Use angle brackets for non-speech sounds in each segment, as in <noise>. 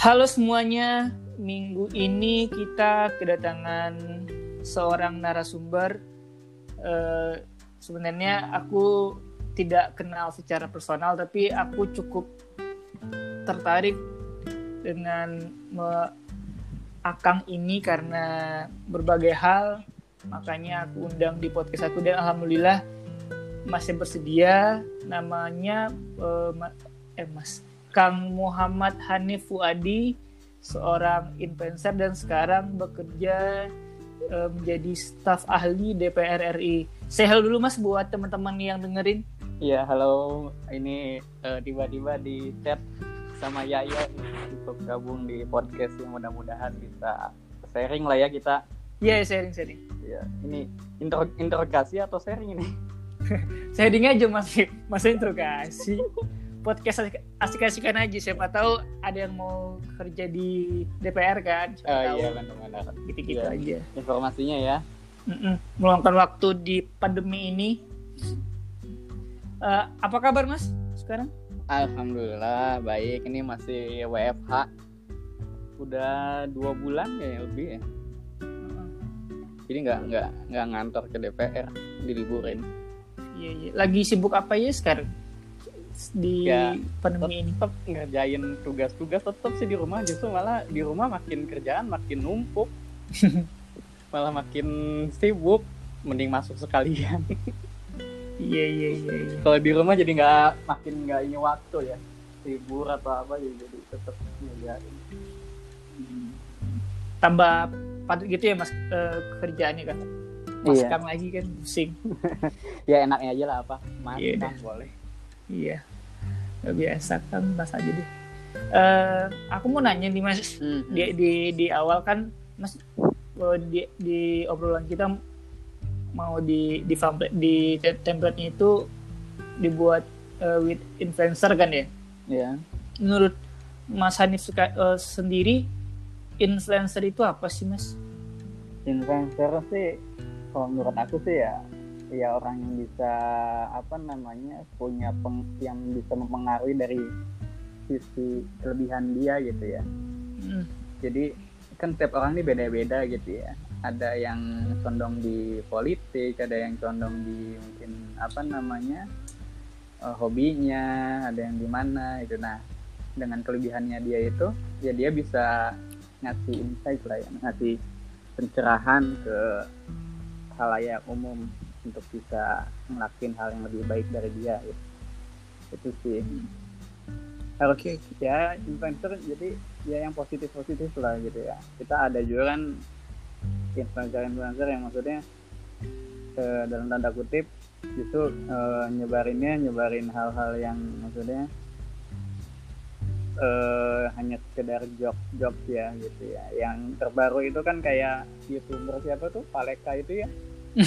Halo semuanya, minggu ini kita kedatangan seorang narasumber. Eh, sebenarnya aku tidak kenal secara personal, tapi aku cukup tertarik dengan Akang ini karena berbagai hal. Makanya aku undang di podcast aku dan alhamdulillah masih bersedia. Namanya eh, Ma- eh Mas Kang Muhammad Hanif Fuadi, seorang influencer dan sekarang bekerja eh, menjadi staf ahli DPR RI. Say hello dulu Mas buat teman-teman yang dengerin. Iya, halo. Ini eh, tiba-tiba di chat sama nih, untuk gabung di podcast yang mudah-mudahan bisa sharing lah ya kita. Iya, sharing-sharing. Ya, ini intro interogasi atau sharing ini? <laughs> Sharing aja Mas, Mas interogasi. Podcast asik- asik-asikan aja, siapa tahu ada yang mau kerja di DPR kan. Siapa Oh tahu. iya, benar-benar. Gitu-gitu Iya. aja. Informasinya ya. Mm-mm. Meluangkan waktu di pandemi ini. Eh, apa kabar Mas sekarang? Alhamdulillah baik. Ini masih WFH. Udah dua bulan ya lebih ya. Jadi nggak nggak nggak ngantor ke DPR, diliburin. Iya, iya. Lagi sibuk apa ya sekarang di Ya, pandemi ini? tetap ngerjain tugas-tugas tetap sih di rumah justru malah di rumah makin kerjaan makin numpuk <laughs> malah makin sibuk mending masuk sekalian Iya iya iya. iya. kalau di rumah jadi nggak makin nggak ini waktu ya libur atau apa jadi jadi tetap ngerjain Tambah padat gitu ya Mas eh, kerjaannya kan. Mas Iya. Lagi kan pusing. <laughs> ya enaknya aja lah apa mas Iya Mas, boleh Iya. Gak biasa kan Mas aja deh. Eh, aku mau nanya nih Mas di di di awal kan Mas eh, di di obrolan kita mau di di template di template itu dibuat eh, with influencer kan ya? ya Menurut Mas Hanif eh, sendiri influencer itu apa sih Mas? influencer sih kalau menurut aku sih ya ya orang yang bisa apa namanya punya peng, yang bisa mempengaruhi dari sisi kelebihan dia gitu ya. Hmm, jadi kan setiap orang ini beda-beda gitu ya. Ada yang condong di politik ada yang condong di mungkin apa namanya eh, hobinya ada yang di mana itu nah dengan kelebihannya dia itu ya dia bisa ngasih insight lah ya ngasih pencerahan ke halayak umum untuk bisa ngelakuin hal yang lebih baik dari dia gitu. itu sih. Harus Oke. ya influencer jadi ya yang positif positif lah gitu ya. Kita ada juga kan influencer influencer yang maksudnya eh, dalam tanda kutip itu eh, nyebarinnya nyebarin hal-hal yang maksudnya eh, hanya sekedar jok jok ya gitu ya. Yang terbaru itu kan kayak youtuber siapa tuh? Paleka itu ya <laughs>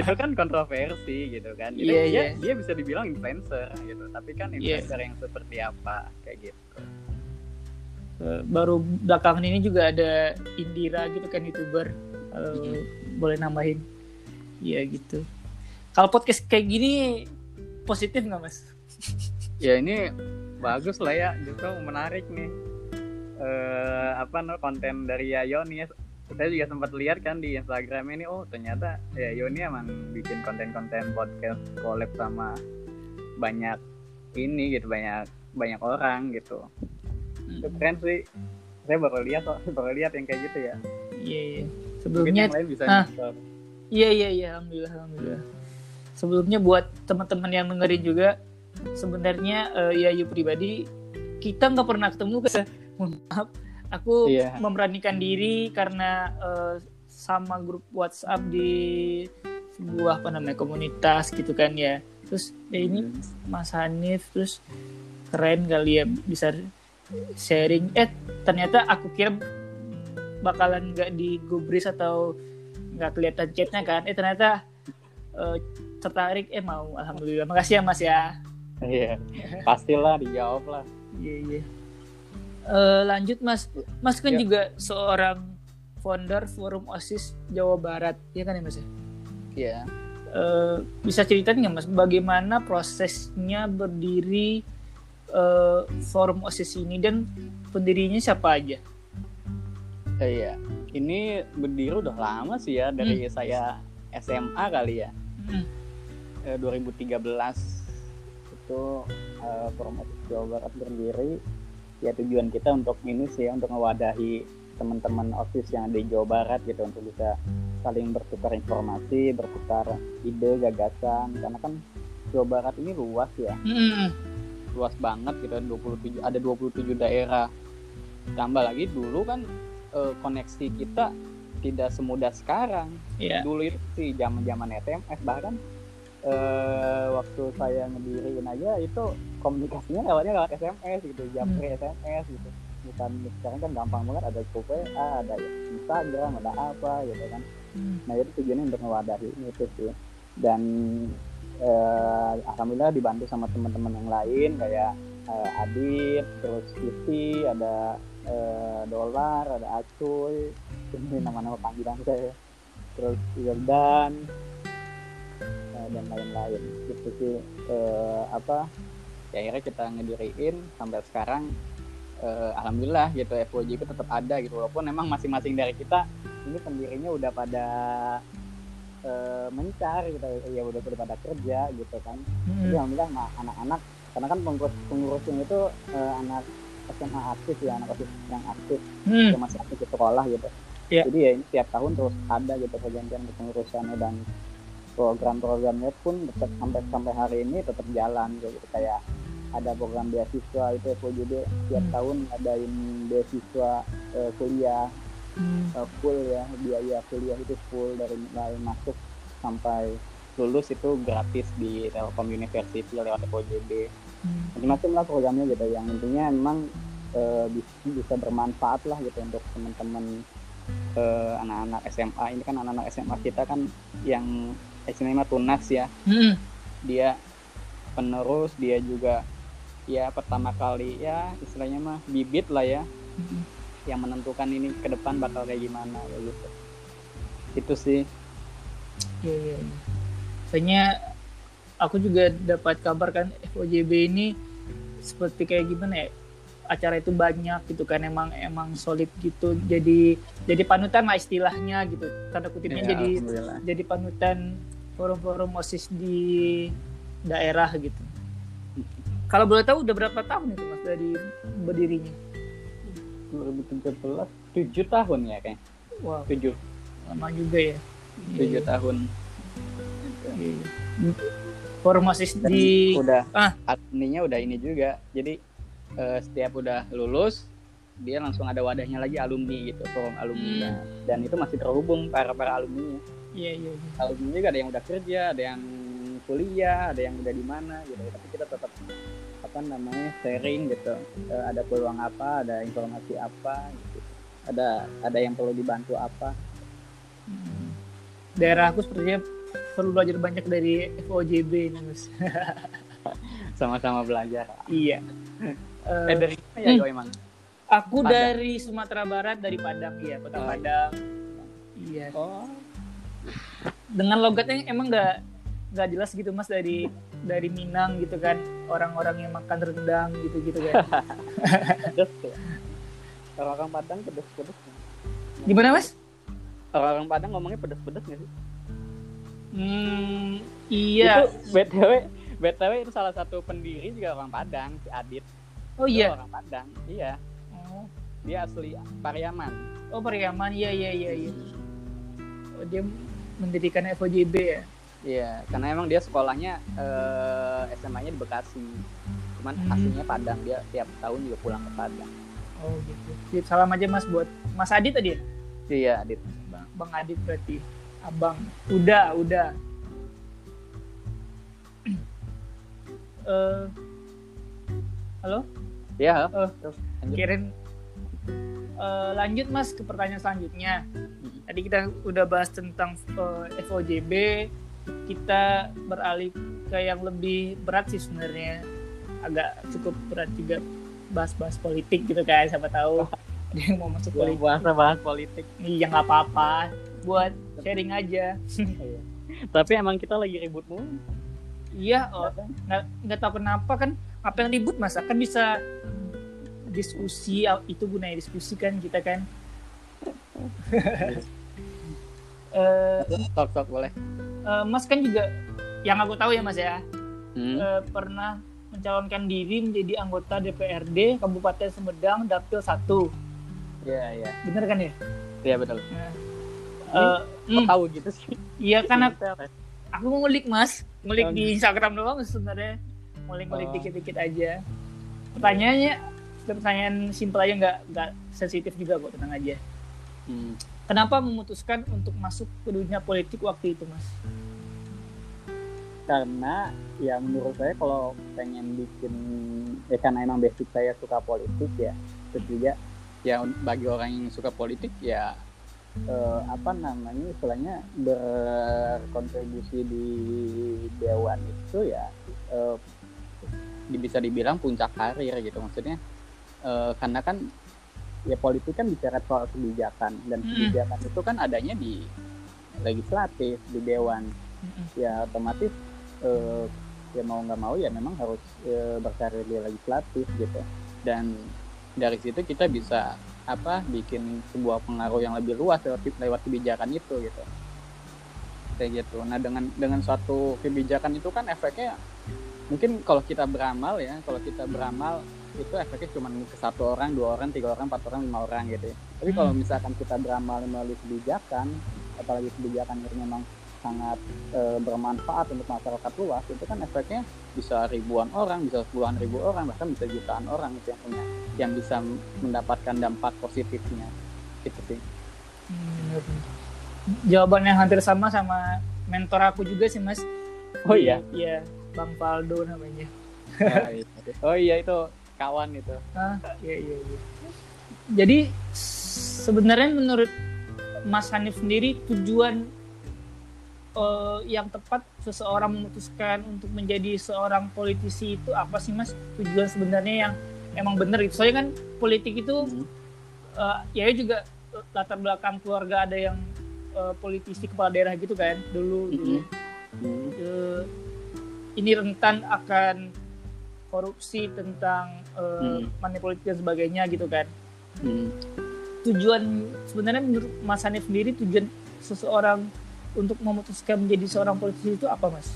itu kan kontroversi gitu kan. Iya, dia, iya. dia bisa dibilang influencer gitu. Tapi kan Iya. influencer yang seperti apa? Kayak gitu. Eh, baru belakangan ini juga ada Indira gitu kan youtuber. Kalau boleh nambahin. Iya gitu. Kalau podcast kayak gini positif nggak mas? <laughs> Ya ini bagus lah ya. Justru menarik nih. Eh apa konten dari Yayo nih. ya. Saya juga sempat lihat kan di Instagram ini oh ternyata Yayo ini emang bikin konten-konten podcast collab sama banyak ini gitu banyak banyak orang gitu. Itu keren sih. Saya baru lihat kok <laughs> baru lihat yang kayak gitu ya. Iya iya. Mungkin sebelumnya bisa Ah. iya iya iya. Alhamdulillah alhamdulillah. Sebelumnya buat teman-teman yang dengerin juga sebenarnya eh, ya you pribadi kita nggak pernah ketemu <laughs> mohon maaf aku Iya. memberanikan diri karena eh, sama grup WhatsApp di sebuah apa namanya komunitas gitu kan ya. Terus ya ini Mas Hanif terus keren kali ya bisa sharing. Eh ternyata aku kira bakalan nggak digubris atau nggak kelihatan chatnya kan. Eh ternyata eh, tertarik. Eh mau. Alhamdulillah. Makasih ya mas ya. Iya. Pastilah dijawab lah iya iya Eh, lanjut mas mas kan Ya. juga seorang founder forum osis Jawa Barat ya kan ya mas ya Iya. Eh, bisa ceritain nggak mas bagaimana prosesnya berdiri eh, forum osis ini dan pendirinya siapa aja Iya, ini berdiri udah lama sih ya dari saya SMA kali ya, Hmm. eh, 2013 itu eh, Forum Osis Jawa Barat berdiri. Ya tujuan kita untuk ini sih untuk mewadahi teman-teman osis yang ada di Jawa Barat gitu untuk bisa saling bertukar informasi, bertukar ide, gagasan. Karena kan Jawa Barat ini luas ya, Hmm. luas banget gitu 27 ada 27 daerah tambah lagi dulu kan eh, koneksi kita tidak semudah sekarang Iya. dulu itu sih zaman zaman SMS bahkan eh, waktu saya ngediriin aja itu komunikasinya lewatnya lewat SMS gitu japri SMS gitu bukan sekarang kan gampang banget ada grup WA ada Instagram ada apa gitu kan Hmm. Nah itu tujuannya untuk mewadahi itu sih. Dan eh, alhamdulillah dibantu sama teman-teman yang lain kayak eh, Adit, terus Siti, ada eh, Dolar, ada Acuy, ini nama-nama panggilan saya. Terus Yordan dan lain-lain. Itu sih eh, apa? Ya akhirnya kita ngediriin sampai sekarang eh, alhamdulillah gitu FOJP tetap ada gitu walaupun memang masing-masing dari kita ini pendirinya udah pada eh, mencar gitu ya udah udah pada kerja gitu kan Hmm. jadi alhamdulillah nah, anak-anak karena kan pengurus pengurusnya itu eh, anak SMA aktif ya anak aktif yang aktif Hmm. yang masih aktif di sekolah gitu Iya. jadi ya ini tiap tahun terus ada gitu pergantian kepengurusannya dan program-programnya pun tetap sampai sampai hari ini tetap jalan gitu kayak ada program beasiswa itu FOJB tiap Hmm. tahun adain beasiswa eh, kuliah Hmm. uh, full ya biaya kuliah itu full dari mulai masuk sampai lulus itu gratis di Telkom University lewat FOJB Hmm. macam-macam lah programnya gitu yang intinya memang uh, bisa, bisa bermanfaat lah gitu untuk teman-teman uh, anak-anak SMA ini kan anak-anak SMA kita kan yang SMA tunas ya. Hmm. dia penerus dia juga ya pertama kali ya istilahnya mah bibit lah ya. Hmm. yang menentukan ini ke depan bakal kayak gimana kayak gitu. Itu sih. Iya, iya, iya. Soalnya aku juga dapat kabar kan FOJB ini seperti kayak gimana ya acara itu banyak gitu kan emang emang solid gitu. Jadi jadi panutan lah istilahnya gitu. Tanda kutipnya Ya, jadi jadi panutan forum-forum osis di daerah gitu. Kalau boleh tahu udah berapa tahun itu mas dari berdirinya? 2017 tujuh tahun ya kayak wow. Tujuh. Lama juga ya. Tujuh tahun. Iya, iya. forum osis Dan di udah Ah. adminnya udah ini juga. Jadi eh, setiap udah lulus dia langsung ada wadahnya lagi alumni gitu forum alumni. Hmm. dan itu masih terhubung para para alumni iya iya iya. alumni juga ada yang udah kerja ada yang kuliah ada yang udah di mana gitu tapi kita tetap apa namanya sharing gitu Eh, ada peluang apa ada informasi apa gitu ada ada yang perlu dibantu apa Hmm. daerah aku sepertinya perlu belajar banyak dari FOJB ini mas <laughs> sama-sama belajar iya Eh, eh dari mana ya hmm. Emang aku Padang. dari Sumatera Barat dari Padang iya kota Oh, iya. Padang iya oh dengan logatnya emang nggak nggak jelas gitu mas dari dari Minang gitu kan. Orang-orang yang makan rendang gitu gitu kan. <laughs> Pedes ya? Orang-orang Padang pedes-pedes gimana mas? Orang-orang Padang ngomongnya pedes-pedes nggak sih? Hmm, iya. Itu btw btw itu salah satu pendiri juga orang Padang si Adit. Oh Itu iya. orang Padang iya. Oh, dia asli Pariaman. Oh Pariaman iya iya iya iya. Oh, dia mendirikan FOJB ya? Iya karena emang dia sekolahnya eh, SMA-nya di Bekasi. Cuman Hmm. aslinya Padang dia tiap tahun juga pulang ke Padang. Oh gitu. Salam aja mas buat Mas Adit tadi ya? Iya Adit. Bang, Bang Adit berarti. Abang. Udah udah <clears throat> Eh, halo? Ya Oh, terus lanjut. kirim Eh, lanjut mas ke pertanyaan selanjutnya. Tadi kita udah bahas tentang eh, FOJB kita beralih ke yang lebih berat sih sebenarnya. Agak cukup berat juga bahas-bahas politik gitu kan siapa tahu dia yang mau masuk Yang politik. bahasa bahas politik. Iya nggak apa-apa. Buat sharing aja. <laughs> Iya. tapi emang kita lagi ribut mulu. Iya oh, nggak nggak tahu kenapa kan. Apa yang ribut mas? Kan bisa diskusi itu gunanya diskusi kan kita kan <laughs> uh, talk talk boleh uh, mas kan juga yang aku tahu ya mas ya hmm. uh, pernah mencalonkan diri menjadi anggota DPRD Kabupaten Sumedang Dapil 1 Iya, iya. Bener kan ya? Iya, betul. Nah, uh, hmm. tahu gitu sih? Iya, karena aku ngulik, Mas. Ngulik oh, di. Instagram doang sebenarnya. Ngulik-ngulik oh. dikit-dikit aja. Pertanyaannya pertanyaan simpel aja nggak nggak sensitif juga kok tenang aja. Hmm. Kenapa memutuskan untuk masuk ke dunia politik waktu itu, Mas? Karena ya menurut saya kalau pengen bikin ya karena emang basic saya suka politik ya ketiga ya bagi orang yang suka politik ya eh, apa namanya istilahnya berkontribusi di dewan itu ya eh, bisa dibilang puncak karir gitu maksudnya eh, karena kan ya politik kan bicara soal kebijakan. Dan hmm. kebijakan itu kan adanya di legislatif di dewan. Hmm. ya otomatis eh, ya mau nggak mau ya memang harus eh, berkarir di legislatif gitu. Dan dari situ kita bisa apa bikin sebuah pengaruh yang lebih luas lewat lewat kebijakan itu gitu. Kayak gitu. Nah dengan dengan suatu kebijakan itu kan efeknya mungkin kalau kita beramal ya kalau kita beramal itu efeknya cuma ke satu orang dua orang tiga orang empat orang lima orang gitu ya. tapi kalau hmm. misalkan kita beramal melalui kebijakan apalagi kebijakan itu memang sangat e, bermanfaat untuk masyarakat luas itu kan efeknya bisa ribuan orang bisa puluhan ribu orang bahkan bisa jutaan orang itu yang punya yang bisa mendapatkan dampak positifnya. Itu sih. Hmm, jawaban yang hampir sama sama mentor aku juga sih mas. Oh iya? Iya bang Faldo namanya. Oh iya, oh, iya itu kawan itu ah iya iya, iya. jadi sebenarnya menurut Mas Hanif sendiri tujuan uh, yang tepat seseorang memutuskan untuk menjadi seorang politisi itu apa sih mas? Tujuan sebenarnya yang emang bener itu soalnya kan politik itu uh, ya juga latar belakang keluarga ada yang uh, politisi kepala daerah gitu kan dulu dulu. Uh, ini rentan akan korupsi tentang uh, hmm. dan sebagainya gitu kan hmm. tujuan sebenarnya menurut Mas Hanif sendiri tujuan seseorang untuk memutuskan menjadi seorang politisi itu apa mas?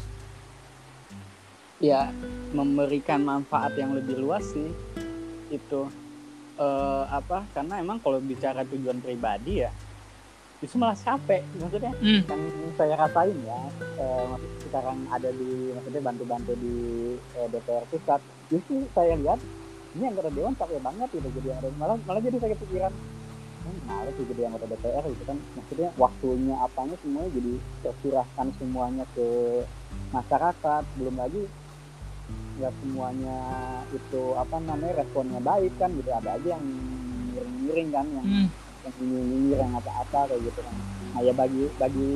Ya memberikan manfaat yang lebih luas sih itu uh, apa karena emang kalau bicara tujuan pribadi ya itu malah capek maksudnya hmm. yang saya rasain ya uh, sekarang ada di maksudnya bantu-bantu di eh, DPR pusat. Justru saya lihat ini anggota dewan capek banget gitu jadi malah malah jadi saya kepikiran kan males sih jadi anggota DPR gitu kan. Maksudnya waktunya apanya semuanya jadi tercurahkan semuanya ke masyarakat. Belum lagi nggak semuanya itu apa namanya responnya baik kan gitu. Ada aja yang miring-miring kan yang hmm. yang nyinyir yang apa-apa kayak gitu kan. Nah ya bagi bagi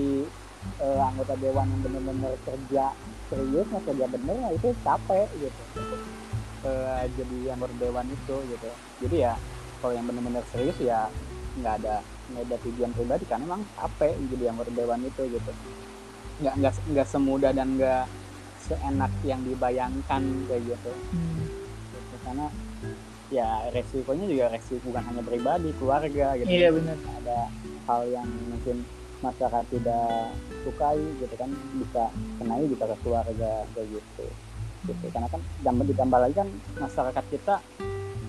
uh, anggota dewan yang benar-benar kerja serius nggak kerja bener nah itu capek gitu. Uh, jadi anggota dewan itu gitu. Jadi ya kalau yang benar-benar serius ya nggak ada nggak ada tujuan pribadi karena emang capek jadi anggota dewan itu gitu. Nggak nggak nggak semudah dan nggak seenak yang dibayangkan kayak gitu. Hmm. karena ya resikonya juga resiko bukan hanya pribadi keluarga gitu. Iya benar. Ada hal yang mungkin masyarakat tidak sukai gitu kan bisa kenai bisa ke keluarga kayak gitu gitu karena kan dan ditambah lagi kan masyarakat kita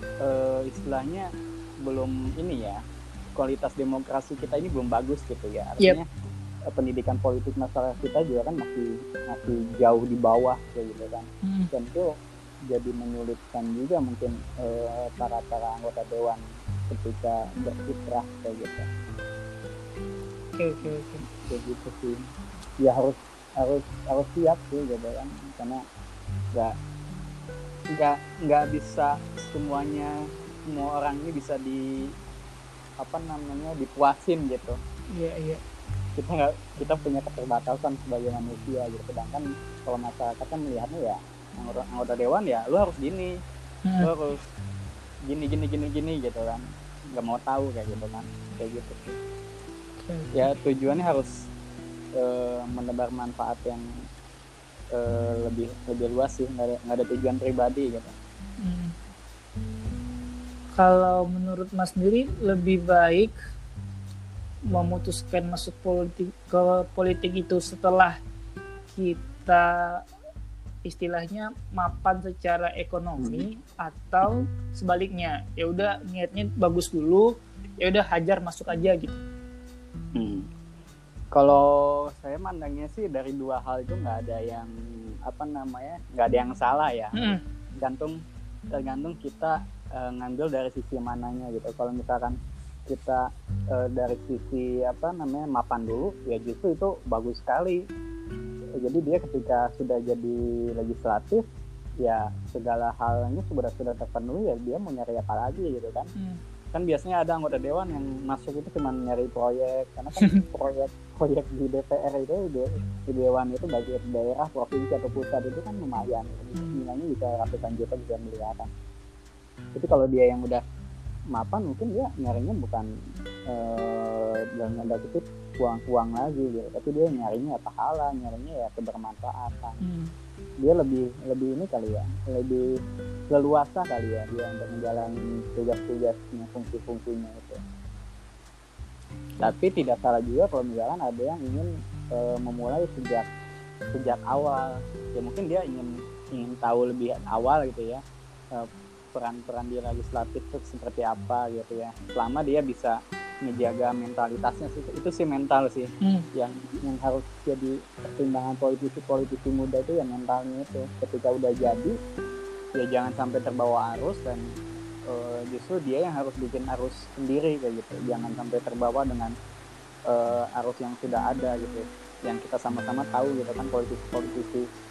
e, istilahnya belum ini ya kualitas demokrasi kita ini belum bagus gitu ya artinya yep. pendidikan politik masyarakat kita juga kan masih masih jauh di bawah kayak gitu kan hmm. dan itu jadi menyulitkan juga mungkin uh, para para anggota dewan ketika berkiprah kayak gitu oke oke oke. Kayak gitu sih. Ya harus harus harus siap sih gitu kan. Karena nggak nggak nggak bisa semuanya semua orang ini bisa di apa namanya dipuasin gitu. Iya iya. Kita nggak kita punya keterbatasan sebagai manusia gitu. Sedangkan kalau masyarakat kan melihatnya ya anggota, anggota dewan ya lu harus gini. Hmm. lu harus gini gini gini gini gitu kan. Nggak mau tahu kayak gitu kan. Kayak gitu hmm. Ya tujuannya harus e, menebar manfaat yang uh, lebih lebih luas sih nggak ada, nggak ada tujuan pribadi gitu hmm. kalau menurut Mas sendiri lebih baik memutuskan masuk politik ke politik itu setelah kita istilahnya mapan secara ekonomi hmm. atau sebaliknya ya udah niatnya bagus dulu ya udah hajar masuk aja gitu hmm. kalau saya mandangnya sih dari dua hal itu nggak ada yang apa namanya nggak ada yang salah ya hmm. tergantung tergantung kita uh, ngambil dari sisi mananya gitu kalau misalkan kita uh, dari sisi apa namanya mapan dulu ya justru itu bagus sekali jadi dia ketika sudah jadi legislatif ya segala halnya sudah sudah terpenuhi ya dia mau nyari apa lagi gitu kan hmm. Kan biasanya ada anggota dewan yang masuk itu cuma nyari proyek karena kan <laughs> proyek proyek di DPR itu di, di dewan itu bagi daerah provinsi atau pusat itu kan lumayan hmm. nilainya bisa ratusan juta bisa miliaran itu kalau dia yang udah mapan mungkin dia nyarinya bukan eh, dalam tanda kutip uang-uang lagi gitu. Tapi dia nyarinya ya pahala nyarinya ya kebermanfaatan. Hmm. dia lebih lebih ini kali ya lebih leluasa kali ya dia untuk menjalani tugas-tugasnya fungsi-fungsinya itu. Tapi tidak salah juga kalau misalkan ada yang ingin e, memulai sejak sejak awal. Ya mungkin dia ingin ingin tahu lebih awal gitu ya e, peran-peran di legislatif itu seperti apa gitu ya. Selama dia bisa menjaga mentalitasnya sih itu sih mental sih. Hmm. yang yang harus jadi pertimbangan politisi-politisi muda itu ya mentalnya itu. Ketika udah jadi ya jangan sampai terbawa arus dan uh, justru dia yang harus bikin arus sendiri kayak gitu. Jangan sampai terbawa dengan uh, arus yang sudah ada gitu. Yang kita sama-sama tahu gitu kan politisi-politisi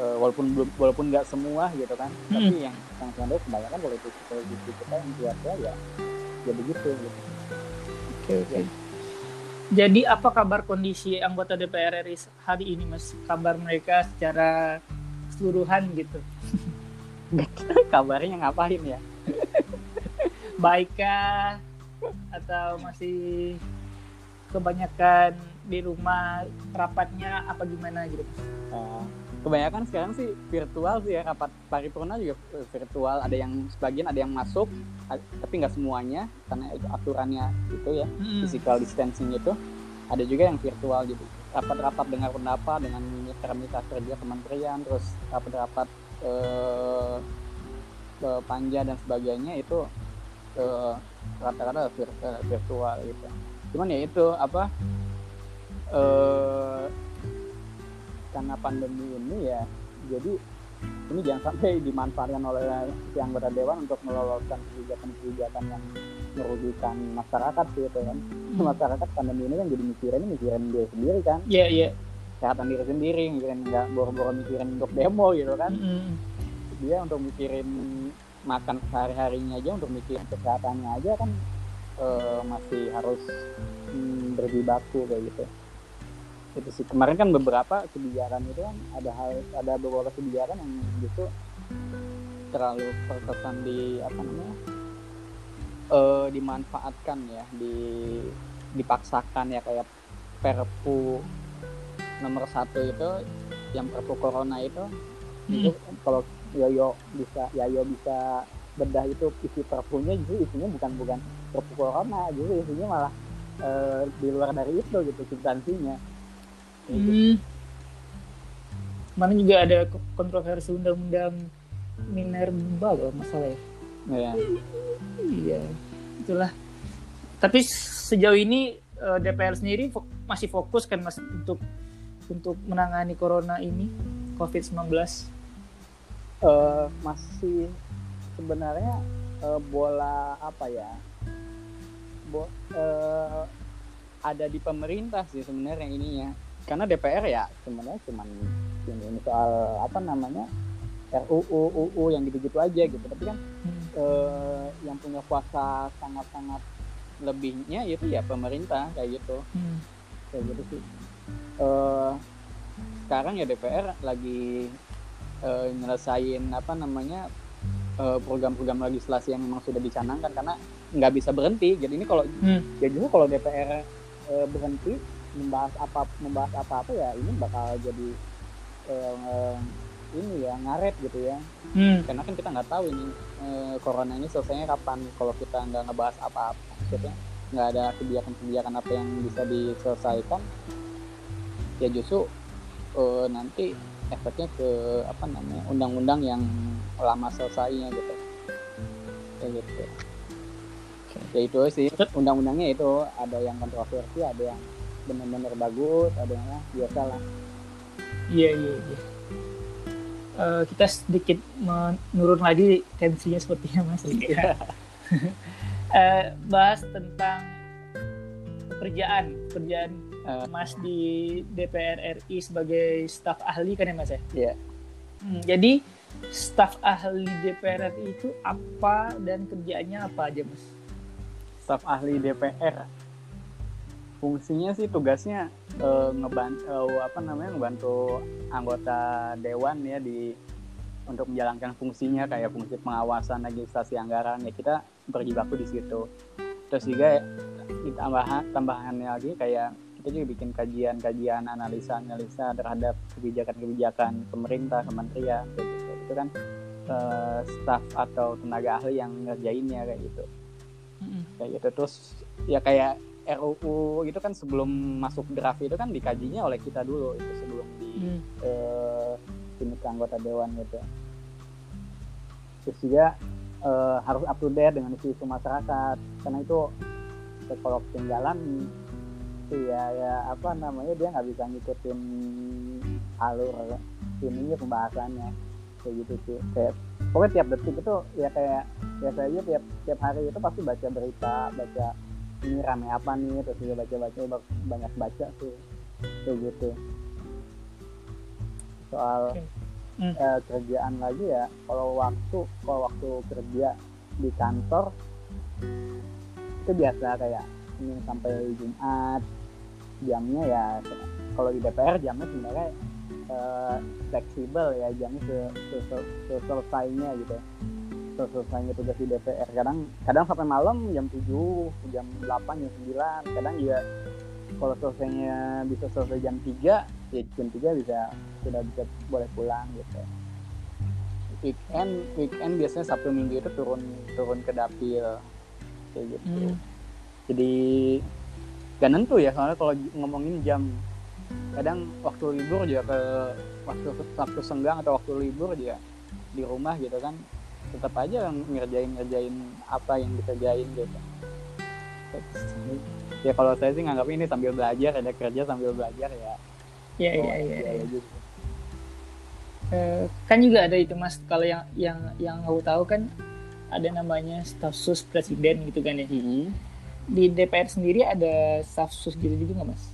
uh, walaupun walaupun nggak semua gitu kan hmm. tapi yang yang kebanyakan politisi-politisi kita yang biasa ya jadi gitu gitu oke oke. Jadi apa kabar kondisi anggota DPR RI hari ini mas? Kabar mereka secara keseluruhan gitu? <laughs> Kabarnya ngapain ya? <laughs> Baikkah atau masih kebanyakan di rumah rapatnya apa gimana gitu? Uh, kebanyakan sekarang sih virtual sih ya rapat paripurna juga virtual. Ada yang sebagian ada yang masuk tapi nggak semuanya karena itu aturannya itu ya hmm. physical distancing itu. Ada juga yang virtual gitu. Rapat-rapat dengar pendapat dengan mitra-mitra kerja kementerian terus rapat-rapat eh, eh, panja dan sebagainya itu eh, rata-rata eh, virtual gitu. Cuman ya itu apa eh, karena pandemi ini ya jadi ini jangan sampai dimanfaatkan oleh si anggota dewan untuk meloloskan kebijakan-kebijakan yang merugikan masyarakat sih itu kan hmm. masyarakat pandemi ini kan jadi mikirin mikirin dia sendiri kan iya yeah, iya yeah. kesehatan diri sendiri mikirin nggak boro-boro mikirin untuk demo gitu kan mm. dia untuk mikirin makan sehari-harinya aja untuk mikirin kesehatannya aja kan uh, masih harus mm, berjibaku kayak gitu itu sih. Kemarin kan beberapa kebijakan itu kan ada hal ada beberapa kebijakan yang justru terlalu terkesan di apa namanya uh, dimanfaatkan ya di dipaksakan ya kayak perpu nomor satu itu yang perpu corona itu. Hmm. itu kalau Yoyo bisa Yoyo bisa bedah itu isi perpunya justru isinya bukan bukan perpu corona justru isinya malah uh, di luar dari itu gitu substansinya Hmm. Mana juga ada kontroversi undang-undang minerba loh masalah ya. Iya. Iya. Itulah. Tapi sejauh ini eh, DPR sendiri masih fokus kan mas untuk untuk menangani corona ini COVID-19. Uh, masih sebenarnya uh, bola apa ya? Bo, uh, ada di pemerintah sih sebenarnya ininya karena DPR ya sebenarnya cuma ini soal apa namanya RUU UU yang gitu-gitu aja gitu tapi kan hmm. eh, yang punya kuasa sangat-sangat lebihnya itu ya pemerintah kayak gitu hmm. kayak gitu sih eh, sekarang ya DPR lagi eh, nyelesain apa namanya eh, program-program legislasi yang memang sudah dicanangkan karena nggak bisa berhenti jadi ini kalau hmm. ya justru kalau DPR eh, berhenti membahas apa membahas apa apa ya ini bakal jadi eh, ini ya ngaret gitu ya. Hmm. karena kan kita nggak tahu ini eh, corona ini selesainya kapan kalau kita nggak ngebahas apa-apa maksudnya nggak ada kebijakan-kebijakan apa yang bisa diselesaikan ya justru eh, nanti efeknya ke apa namanya undang-undang yang lama selesainya gitu. Kayak gitu. Ya itu sih undang-undangnya itu ada yang kontroversi ada yang benar-benar bagus ada yang ah, biasa lah Iya iya iya. Eh, kita sedikit menurun lagi tensinya sepertinya mas. Iya. <laughs> Eh, bahas tentang pekerjaan pekerjaan Eh. mas di DPR RI sebagai staf ahli kan ya mas ya. Iya. Hmm, jadi staf ahli DPR RI itu apa dan kerjaannya apa aja mas? staf ahli DPR fungsinya sih tugasnya eh, ngebantu apa namanya ngebantu anggota dewan ya di untuk menjalankan fungsinya kayak fungsi pengawasan legislasi anggaran. Ya kita berjibaku di situ. Terus juga tambahan tambahannya lagi kayak kita juga bikin kajian-kajian analisa-analisa terhadap kebijakan-kebijakan pemerintah kementerian kayak gitu. Itu kan eh, staf atau tenaga ahli yang ngerjainnya kayak gitu. Kayak gitu. Terus ya kayak RUU itu kan sebelum masuk draft itu kan dikajinya oleh kita dulu itu sebelum di Hmm. eh, ini ke anggota dewan gitu. Terus juga eh, harus up to date dengan isu-isu masyarakat. Karena itu ya, kalau ketinggalan itu ya ya apa namanya dia nggak bisa ngikutin alur ininya pembahasannya. Kayak gitu sih. Kayak pokoknya tiap detik itu ya kayak biasa aja tiap tiap hari itu pasti baca berita baca ini rame apa nih terus juga baca baca banyak baca tuh kayak gitu soal Oke. Hmm. eh, kerjaan lagi ya kalau waktu kalau waktu kerja di kantor itu biasa kayak ini sampai Jumat jamnya ya kalau di DPR jamnya sebenarnya eh, fleksibel ya jamnya se, se, se- se- selesainya gitu selesainya tugas di DPR kadang kadang sampai malam jam 7 jam 8 jam 9 kadang juga kalau selesainya bisa selesai jam 3 ya jam 3 bisa sudah bisa boleh pulang gitu. Weekend weekend biasanya Sabtu Minggu itu turun turun ke dapil. Kayak gitu. Hmm. jadi gak nentu ya soalnya kalau ngomongin jam. Kadang waktu libur juga ke waktu waktu senggang atau waktu libur juga di rumah gitu kan tetap aja ngerjain ngerjain apa yang dikerjain gitu ya kalau saya sih nganggap ini sambil belajar ada kerja sambil belajar ya Iya oh, iya iya. iya, iya. Eh, kan juga ada itu mas kalau yang yang yang aku tahu kan ada namanya staf sus presiden gitu kan ya Mhm. di DPR sendiri ada staf sus gitu juga nggak mas?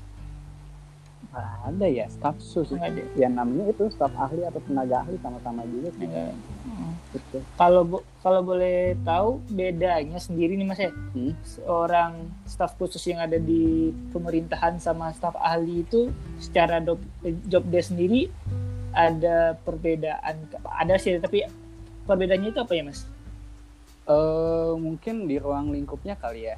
Ada ya staf sus Nggak ada. ya namanya itu staf ahli atau tenaga ahli sama-sama juga sih Nggak. Hmm. gitu. Kalau bo- kalau boleh tahu bedanya sendiri nih mas ya Hmm. seorang staf khusus yang ada di pemerintahan sama staf ahli itu secara job, job desk sendiri ada perbedaan ada sih tapi perbedaannya itu apa ya mas? eh mungkin di ruang lingkupnya kali ya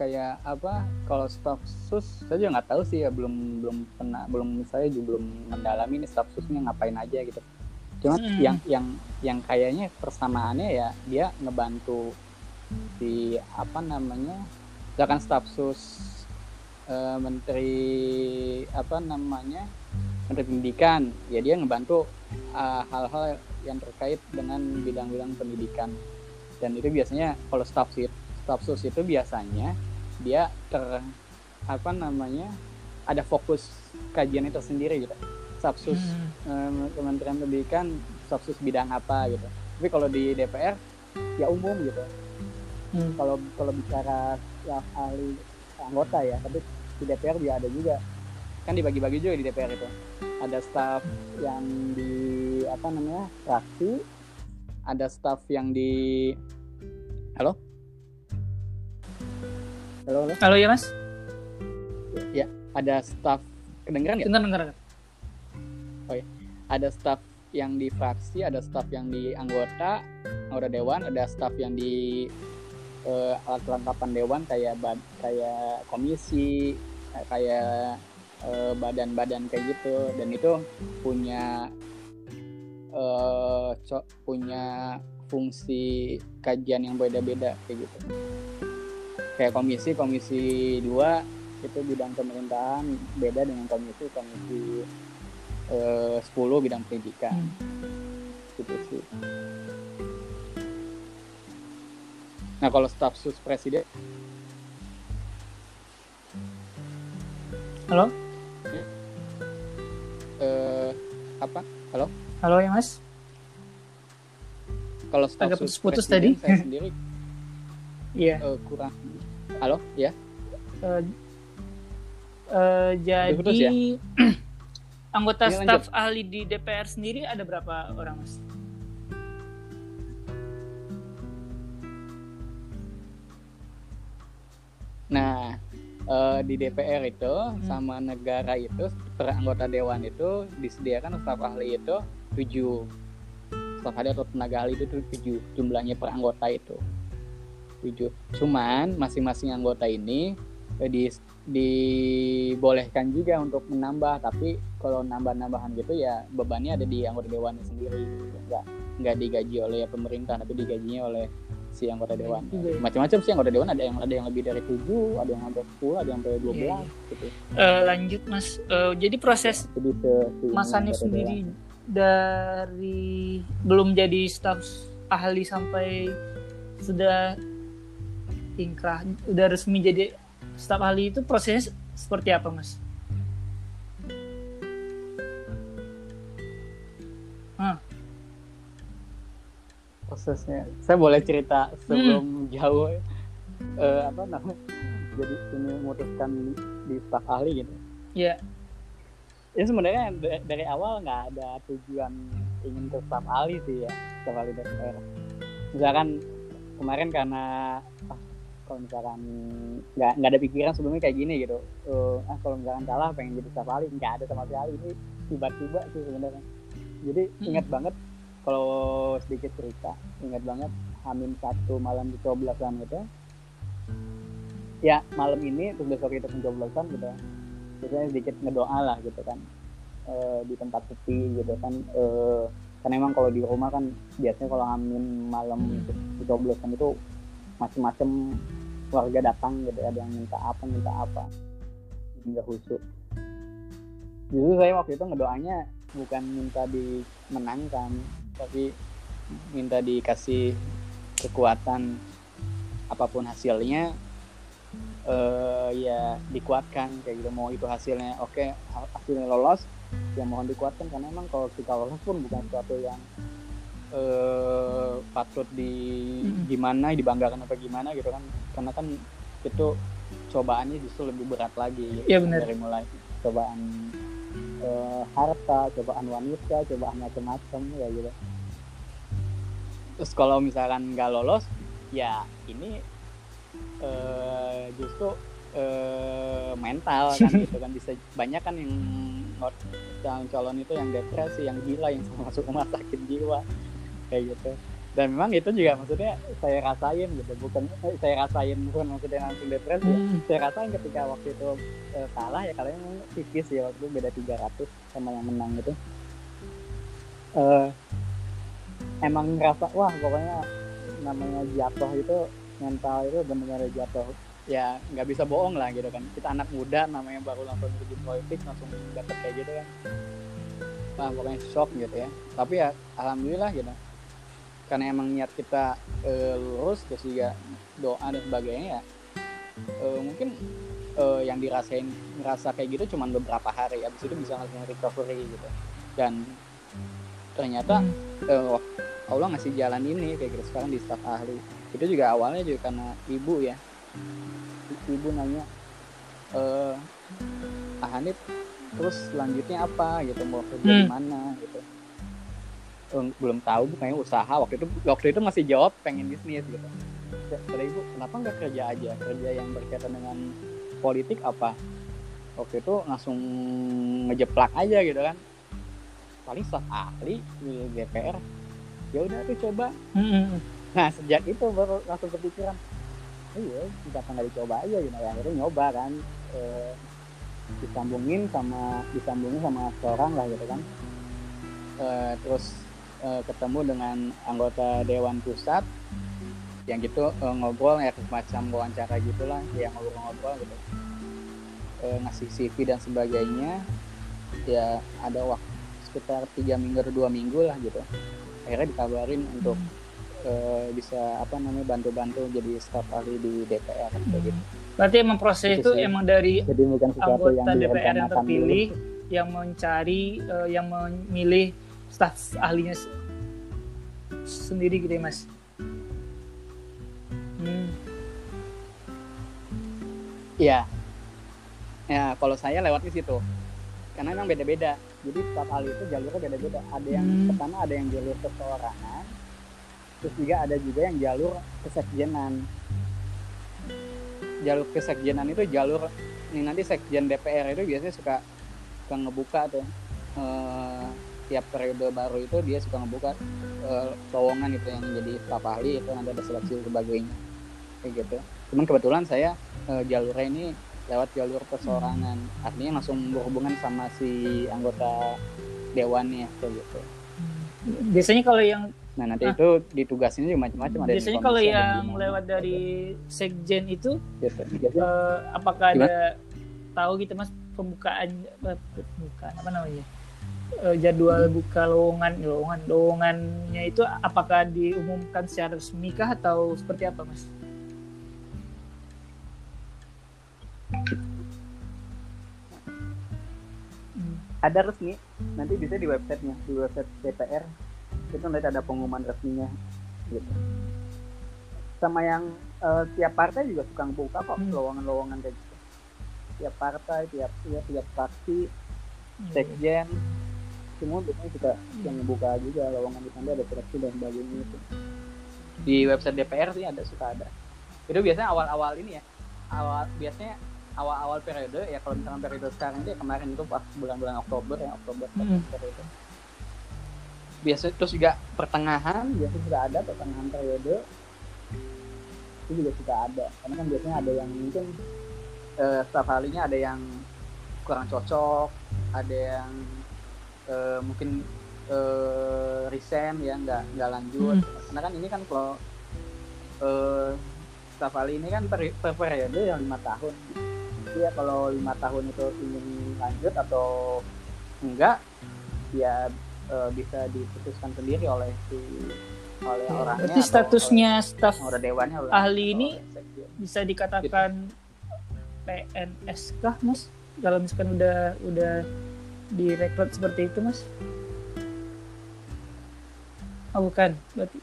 kayak apa kalau staf sus saya juga nggak tahu sih ya belum belum pernah belum saya juga belum mendalami ini staf susnya ngapain aja gitu cuma Hmm. yang yang yang kayaknya persamaannya ya dia ngebantu di apa namanya misalkan staf sus eh, menteri apa namanya menteri pendidikan ya dia ngebantu eh, hal-hal yang terkait dengan bidang-bidang pendidikan dan itu biasanya kalau staff sus staff sus itu biasanya dia ter apa namanya ada fokus kajian itu sendiri gitu. Staff sus Hmm. em, Kementerian Pendidikan staff sus bidang apa gitu. Tapi kalau di DPR ya umum gitu. Hmm. kalau kalau bicara staff ahli anggota ya tapi di DPR juga ada juga. Kan dibagi-bagi juga di DPR itu. Ada staff yang di apa namanya fraksi ada staff yang di halo halo halo. Halo ya mas? ada staff kedengeran nggak? Bentar bentar. ada staff yang di fraksi ada staff yang di anggota anggota dewan ada staff yang di eh, alat kelengkapan dewan kayak bad- kayak komisi eh, kayak eh, badan-badan kayak gitu. Dan itu punya eh, co- punya fungsi kajian yang beda-beda kayak gitu kayak komisi komisi dua itu bidang pemerintahan beda dengan komisi komisi eh, 10 bidang pendidikan Hmm. gitu sih nah kalau staf sus presiden Halo? eh, apa Halo ya Mas? kalau staf sus putus-putus presiden tadi. saya sendiri <laughs> Iya. eh, kurang halo ya? Eh, eh, jadi Putus ya? <clears throat> anggota Iya, staf ahli di DPR sendiri ada berapa orang Mas? Nah, eh, di DPR itu sama negara itu per anggota dewan itu disediakan staf ahli itu tujuh. Staf ahli atau tenaga ahli itu tujuh jumlahnya per anggota itu tujuh. Cuman masing-masing anggota ini eh, di dibolehkan juga untuk menambah. Tapi kalau nambah-nambahan gitu ya bebannya ada di anggota dewannya sendiri. Nggak nggak digaji oleh pemerintah tapi digajinya oleh si anggota dewan. ya. macam-macam sih anggota dewan. Ada yang ada yang lebih dari tujuh ada yang sampai sepuluh ada yang sampai dua Iya, belas gitu. Eh, lanjut Mas, Eh, jadi proses jadi se, se- Mas Hanif sendiri dewan. dari belum jadi staf ahli sampai sudah ingkrah, udah resmi jadi staf ahli itu prosesnya seperti apa Mas? prosesnya. Saya boleh cerita sebelum jauh eh, apa namanya jadi ini memutuskan di staf ahli gitu. Ya, ya sebenarnya da- dari awal nggak ada tujuan ingin ke staf ahli sih ya staf ahli DPR misalkan kemarin karena ah, kalau misalkan nggak nggak ada pikiran sebelumnya kayak gini gitu. Eh, ah kalau misalkan kalah pengen jadi staf ahli nggak ada sama sekali. Ini tiba-tiba sih sebenarnya. Jadi Hmm. ingat banget kalau sedikit cerita ingat banget Hamin satu malam pencoblosan gitu. Ya malam ini terus besok itu pencoblosan gitu. Biasanya sedikit ngedoa lah gitu kan. Eh, di tempat sepi gitu kan. Eh, kan emang kalau di rumah kan biasanya kalau Hamin malam Hmm. pencoblosan itu macem-macem warga datang gitu ada yang minta apa minta apa. Hingga khusyuk. Justru saya waktu itu ngedoanya bukan minta dimenangkan tapi minta dikasih kekuatan apa pun hasilnya eh ya dikuatkan kayak gitu. Mau itu hasilnya oke ha- hasilnya lolos ya mohon dikuatkan. Karena emang kalau kita lolos pun bukan sesuatu yang eh patut di Mm-mm. gimana dibanggakan apa gimana gitu kan karena kan itu cobaannya justru lebih berat lagi. Iya, benar. dari mulai cobaan eh, harta cobaan wanita cobaan macam-macam ya gitu terus kalau misalkan nggak lolos ya ini eh, justru eh, mental kan <laughs> gitu kan bisa banyak kan yang ngot- calon-calon itu yang depresi yang gila yang masuk rumah sakit jiwa kayak gitu. Dan memang itu juga maksudnya saya rasain gitu. Bukan saya rasain bukan maksudnya langsung depresi ya. Hmm. saya rasain ketika waktu itu eh, kalah ya kalian tipis ya waktu itu beda 300 sama yang menang gitu. Eh emang ngerasa wah pokoknya namanya jatuh itu mental itu benar-benar jatuh. Ya nggak bisa bohong lah gitu kan. Kita anak muda namanya baru langsung terjun politik langsung dapet kayak gitu kan. Wah pokoknya shock gitu ya. Tapi ya alhamdulillah gitu karena emang niat kita eh, lurus terus juga doa dan sebagainya ya eh, mungkin eh, yang dirasain ngerasa kayak gitu cuman beberapa hari abis itu bisa langsung recovery gitu. Dan ternyata wah, Allah ngasih jalan ini kayak gitu sekarang di staf ahli. Itu juga awalnya juga karena ibu ya. Ibu nanya eh ah Hanif terus selanjutnya apa gitu? Mau kerja di Hmm. mana? Gitu belum tahu bu kayaknya usaha. Waktu itu waktu itu masih jawab pengen bisnis gitu. Kata ibu kenapa nggak kerja aja? Kerja yang berkaitan dengan politik apa? Waktu itu langsung ngejeplak aja gitu kan. Paling staf ahli di DPR ya udah tuh coba. Nah sejak itu baru langsung kepikiran iya kenapa nggak dicoba aja? Gitu. Ya akhirnya nyoba kan Eh, disambungin sama disambungin sama seorang lah gitu kan. Uh, terus uh, ketemu dengan anggota dewan pusat yang gitu uh, ngobrol ya semacam wawancara gitulah yang ngobrol-ngobrol gitu uh, ngasih CV dan sebagainya ya ada waktu sekitar tiga minggu atau dua minggu lah gitu akhirnya dikabarin untuk uh, bisa apa namanya bantu-bantu jadi staf ahli di DPR gitu. Berarti emang proses itu, itu emang dari jadi bukan anggota yang DPR yang terpilih dulu. yang mencari uh, yang memilih staf ahlinya sendiri gitu ya mas. Hmm. Ya, ya kalau saya lewat di situ karena memang beda-beda jadi staf ahli itu jalurnya beda-beda ada yang hmm. pertama ada yang jalur perseorangan terus juga ada juga yang jalur kesekjenan jalur kesekjenan itu jalur ini nanti sekjen DPR itu biasanya suka suka ngebuka tuh uh, tiap periode baru itu dia suka ngebuka uh, lowongan itu yang jadi staf ahli itu nanti ada seleksi sebagainya. Kayak gitu. Cuman kebetulan saya uh, jalurnya ini lewat jalur perseorangan artinya langsung berhubungan sama si anggota dewannya kayak gitu. Biasanya kalau yang Nah nanti ah. itu ditugasin juga macam-macam. Ada Biasanya kalau yang lewat dari sekjen itu, Biasa, Uh, apakah Gimana? ada tahu gitu mas pembukaan pembukaan apa namanya uh, jadwal buka lowongan lowongan lowongannya itu apakah diumumkan secara resmi kah atau seperti apa mas? Ada resmi nanti bisa di websitenya di website DPR itu nanti ada pengumuman resminya gitu sama yang uh, tiap partai juga suka buka kok hmm. lowongan-lowongan kayak gitu tiap partai tiap tiap tiap fraksi hmm. Semua biasanya juga hmm. yang buka juga lowongan di sana ada seleksi dan sebagainya itu di website DPR sih ada suka ada itu biasanya awal-awal ini ya awal biasanya awal-awal periode ya kalau misalnya periode sekarang ya kemarin itu pas bulan-bulan Oktober ya Oktober hmm. periode biasa terus juga pertengahan biasa juga ada pertengahan periode itu juga suka ada karena kan biasanya ada yang mungkin uh, setiap halinya ada yang kurang cocok ada yang uh, mungkin uh, resign ya nggak nggak lanjut hmm. karena kan ini kan kalau uh, setiap kali ini kan per, per periode yang lima tahun jadi ya kalau lima tahun itu ingin lanjut atau enggak ya uh, bisa diputuskan sendiri oleh si oleh ya, orangnya. Berarti statusnya staf dewannya ahli ini bisa dikatakan PNS kah, Mas? Kalau misalkan udah udah direkrut seperti itu, Mas? Oh, bukan, berarti.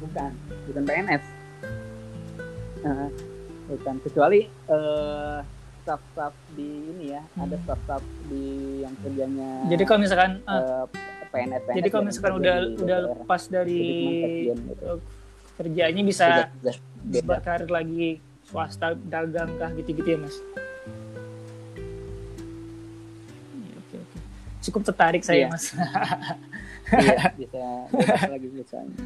Bukan, bukan PNS. Uh, bukan kecuali uh, staff-staff di ini ya hmm. ada staff-staff di yang kerjanya jadi kalau misalkan uh, eh, PNS, PNS jadi kalau misalkan udah udah lepas dari gitu. kerjanya bisa berkarir lagi swasta dagang kah gitu-gitu ya mas cukup tertarik saya iya. mas <laughs> iya, bisa lagi misalnya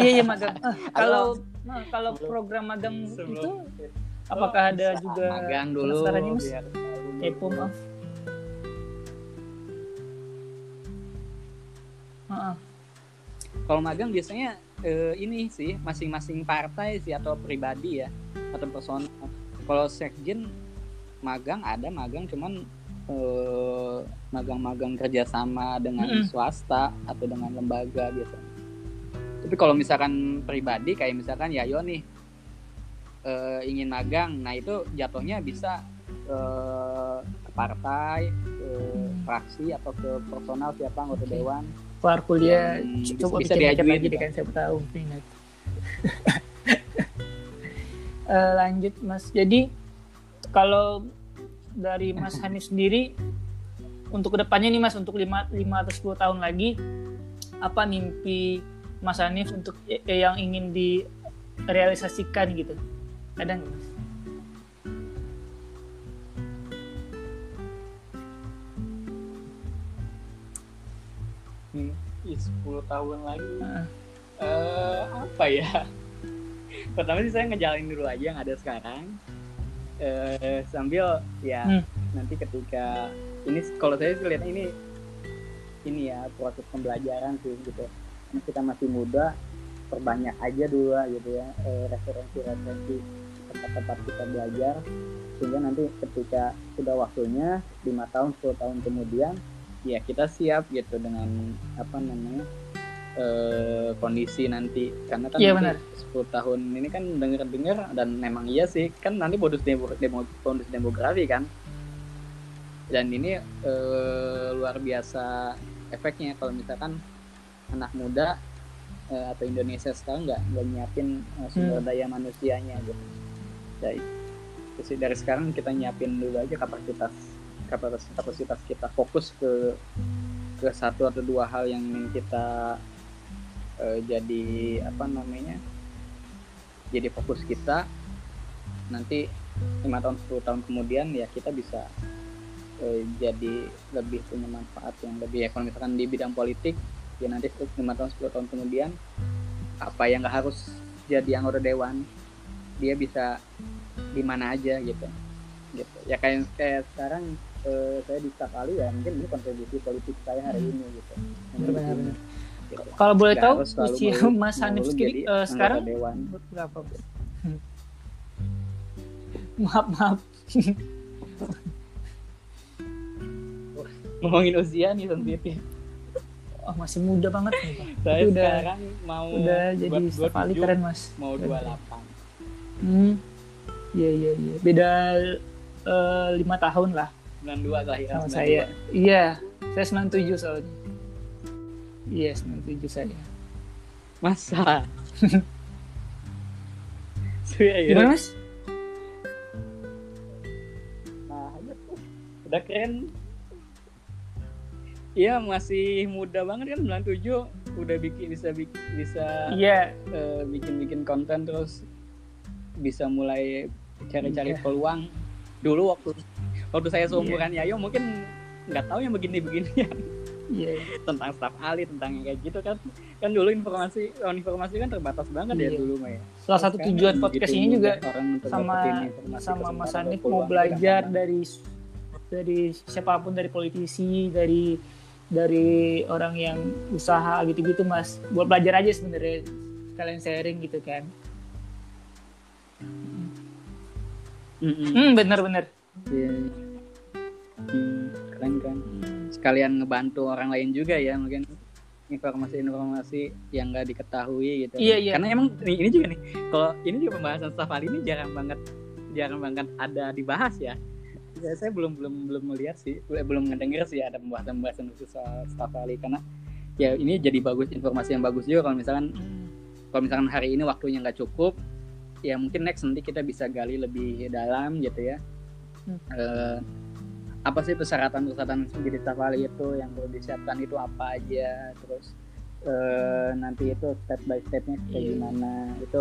iya iya magang uh, kalau Nah, kalau program magang Sebelum. itu apakah ada juga magang dulu mas? Kepo maaf. Uh-uh. Kalau magang biasanya uh, ini sih masing-masing partai sih atau pribadi ya atau personal. Kalau sekjen magang ada magang cuman uh, magang-magang kerjasama dengan mm -hmm. swasta atau dengan lembaga biasanya tapi kalau misalkan pribadi kayak misalkan Yayo nih uh, ingin magang nah itu jatuhnya bisa uh, ke partai ke fraksi atau ke personal siapa anggota okay. dewan. Keluar kuliah coba bisa, bisa diajuin lagi kan siapa tahu ingat. Uh, <laughs> lanjut mas. Jadi kalau dari Mas Hanif sendiri. Untuk ke depannya nih Mas untuk 5, 5 atau 10 tahun lagi apa mimpi Mas Hanif untuk yang ingin direalisasikan gitu? Ada nggak Mas? Hmm, 10 tahun lagi? Uh. Uh, apa ya? <laughs> Pertama sih saya ngejalanin dulu aja yang ada sekarang eh, sambil ya Hmm. nanti ketika ini kalau saya lihat ini ini ya proses pembelajaran sih gitu Karena kita masih muda perbanyak aja dulu lah gitu ya eh, referensi-referensi tempat-tempat kita belajar sehingga nanti ketika sudah waktunya lima tahun 10 tahun kemudian ya kita siap gitu dengan apa namanya eh, kondisi nanti karena kan Iya, nanti benar. 10 tahun ini kan denger-dengar dan memang iya sih kan nanti bonus demo, demo bonus demografi kan dan ini eh, luar biasa efeknya kalau misalkan anak muda eh, atau Indonesia sekarang nggak nggak nyiapin eh, sumber Hmm. daya manusianya gitu dari terus dari sekarang kita nyiapin dulu aja kapasitas kapasitas kapasitas kita fokus ke ke satu atau dua hal yang ingin kita eh, jadi apa namanya jadi fokus kita. Nanti lima tahun 10 tahun kemudian ya kita bisa eh, jadi lebih punya manfaat yang lebih ya kalau misalkan di bidang politik ya nanti lima tahun 10 tahun kemudian apa yang nggak harus jadi anggota dewan dia bisa di mana aja gitu. Gitu. Ya kayak kayak sekarang eh, saya di Sakali ya mungkin ini kontribusi politik saya hari ini gitu. Benar-benar. Kalau boleh tahu usia Mas Hanif sendiri anggota sekarang dewan berapa? <laughs> maaf maaf. ngomongin usia nih sensitif Oh, masih muda banget nih, Pak. saya udah sekarang mau udah jadi 27, keren, Mas. mau 28 Hmm. Iya iya iya. Beda eh, lima tahun lah 92 kelahiran sama 92. saya. Iya, saya 97 soalnya. Iya, 97 saya. masa <laughs> Serius? Gimana, Mas? Nah, iya udah keren. Iya masih muda banget kan 97 udah bikin bisa bikin bisa Iya, eh, bikin-bikin konten terus bisa mulai cari-cari Iya. peluang. Dulu waktu waktu saya seumuran Yayo mungkin nggak tahu yang begini-begini ya iya. tentang staf ahli tentang yang kayak gitu kan kan dulu informasi informasi kan terbatas banget ya Iya. dulu mah ya. Salah satu tujuan begitu podcast ini juga orang sama sama Mas Hanif atau mau belajar dari dari siapa pun dari politisi dari dari orang yang usaha gitu-gitu mas buat belajar aja sebenarnya kalian sharing gitu kan Mm-mm. hmm bener-bener Iya. Hmm, keren kan sekalian ngebantu orang lain juga ya mungkin informasi-informasi yang nggak diketahui gitu Iya, iya. karena emang ini, ini juga nih kalau ini juga pembahasan staf ahli ini jarang banget jarang banget ada dibahas ya Ya, saya belum belum belum melihat sih belum ngedenger sih ada pembahasan-pembahasan khusus soal staf ahli karena ya ini jadi bagus informasi yang bagus juga kalau misalkan kalau misalkan hari ini waktunya nggak cukup ya mungkin next nanti kita bisa gali lebih dalam gitu ya Hmm. Eh, apa sih persyaratan-persyaratan menjadi staf ahli itu yang perlu disiapkan? Itu apa aja? Terus eh, nanti itu step by stepnya kayak Iya. gimana? Itu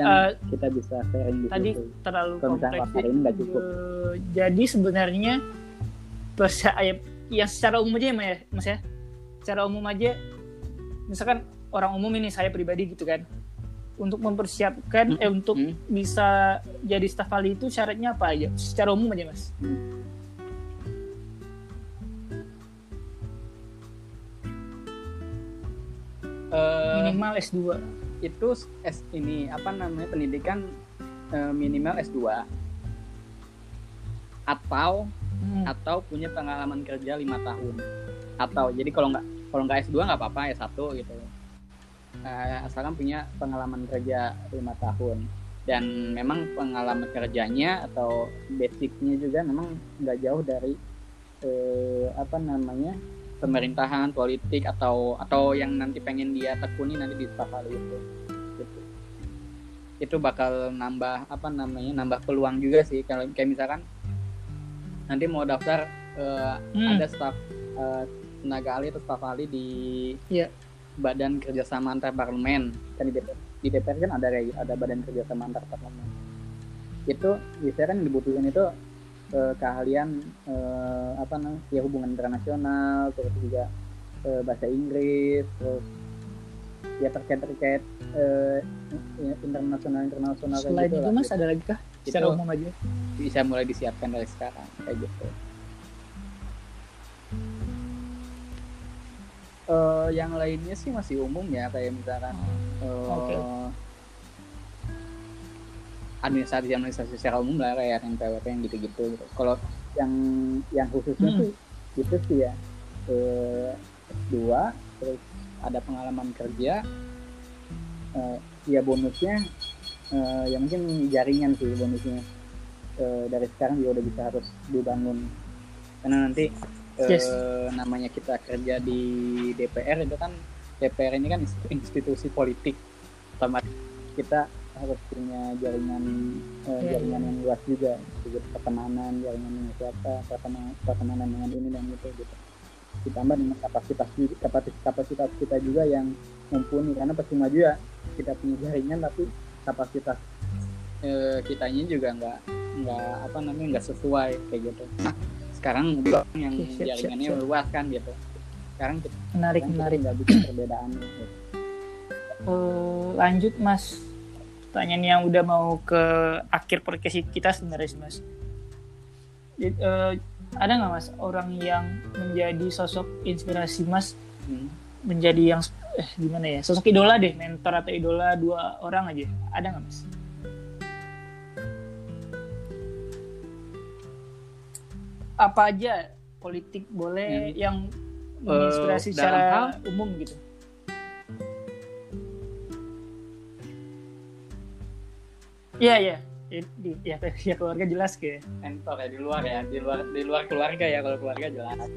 eh, kita bisa sharing di tadi situ. terlalu Kalau kompleks ini nggak cukup. Eh, jadi sebenarnya ya, yang secara umum aja ya Mas ya? Mas ya? Secara umum aja misalkan orang umum ini saya pribadi gitu kan untuk mempersiapkan eh untuk Hmm. bisa jadi staf ahli itu syaratnya apa aja? Secara umum aja mas Eh, minimal S2 itu S ini apa namanya pendidikan eh, minimal S2 atau Hmm. atau punya pengalaman kerja lima tahun. Atau jadi kalau nggak kalau nggak S2 nggak apa-apa S1 gitu. Eh, asalkan punya pengalaman kerja lima tahun. Dan memang pengalaman kerjanya atau basicnya juga memang nggak jauh dari eh, apa namanya pemerintahan politik atau atau yang nanti pengen dia tekuni nanti di staf ahli itu gitu. itu bakal nambah apa namanya nambah peluang juga sih kalau kayak misalkan nanti mau daftar eh, Hmm. ada staf eh, tenaga ahli atau staf ahli di Iya. badan kerjasama antar parlemen kan di DPR, di DPR kan ada kayak ada badan kerjasama antar parlemen itu biasanya kan yang dibutuhin itu eh, keahlian eh, apa namanya ya hubungan internasional terus juga eh, bahasa Inggris terus ya terkait terkait uh, internasional internasional selain gitu itu lah, mas gitu. ada lagi kah secara umum aja bisa mulai disiapkan dari sekarang kayak gitu uh, yang lainnya sih masih umum ya kayak misalkan uh, okay. Administrasi administrasi secara umum lah kayak yang PWP yang gitu-gitu gitu. kalau yang yang khususnya hmm. sih itu sih ya uh, dua terus ada pengalaman kerja uh, ya bonusnya uh, ya mungkin jaringan sih bonusnya uh, dari sekarang juga udah bisa harus dibangun karena nanti yes. uh, namanya kita kerja di DPR itu kan DPR ini kan institusi politik otomatis kita harus punya jaringan uh, yeah, jaringan yeah. yang luas juga juga pertemanan jaringan dengan siapa pertemanan pertemanan dengan ini dan itu gitu ditambah dengan kapasitas kapasitas kapasitas kita juga yang mumpuni karena percuma juga kita punya jaringan tapi kapasitas uh, kitanya juga nggak nggak apa namanya nggak sesuai kayak gitu nah, sekarang yang siap, jaringannya siap, siap. luas kan gitu sekarang kita, menarik sekarang menarik nggak bikin perbedaan gitu. uh, lanjut mas pertanyaan yang udah mau ke akhir podcast kita sebenarnya mas. Uh, ada nggak mas orang yang menjadi sosok inspirasi mas? Hmm. menjadi yang eh gimana ya? Sosok idola deh mentor atau idola dua orang aja. Ada nggak mas? Apa aja politik boleh hmm. yang menginspirasi uh, secara hal, umum gitu Iya iya. Di, ya, <laughs> ya keluarga jelas ke. Mentor ya di luar ya. Di luar di luar keluarga ya kalau keluarga jelas.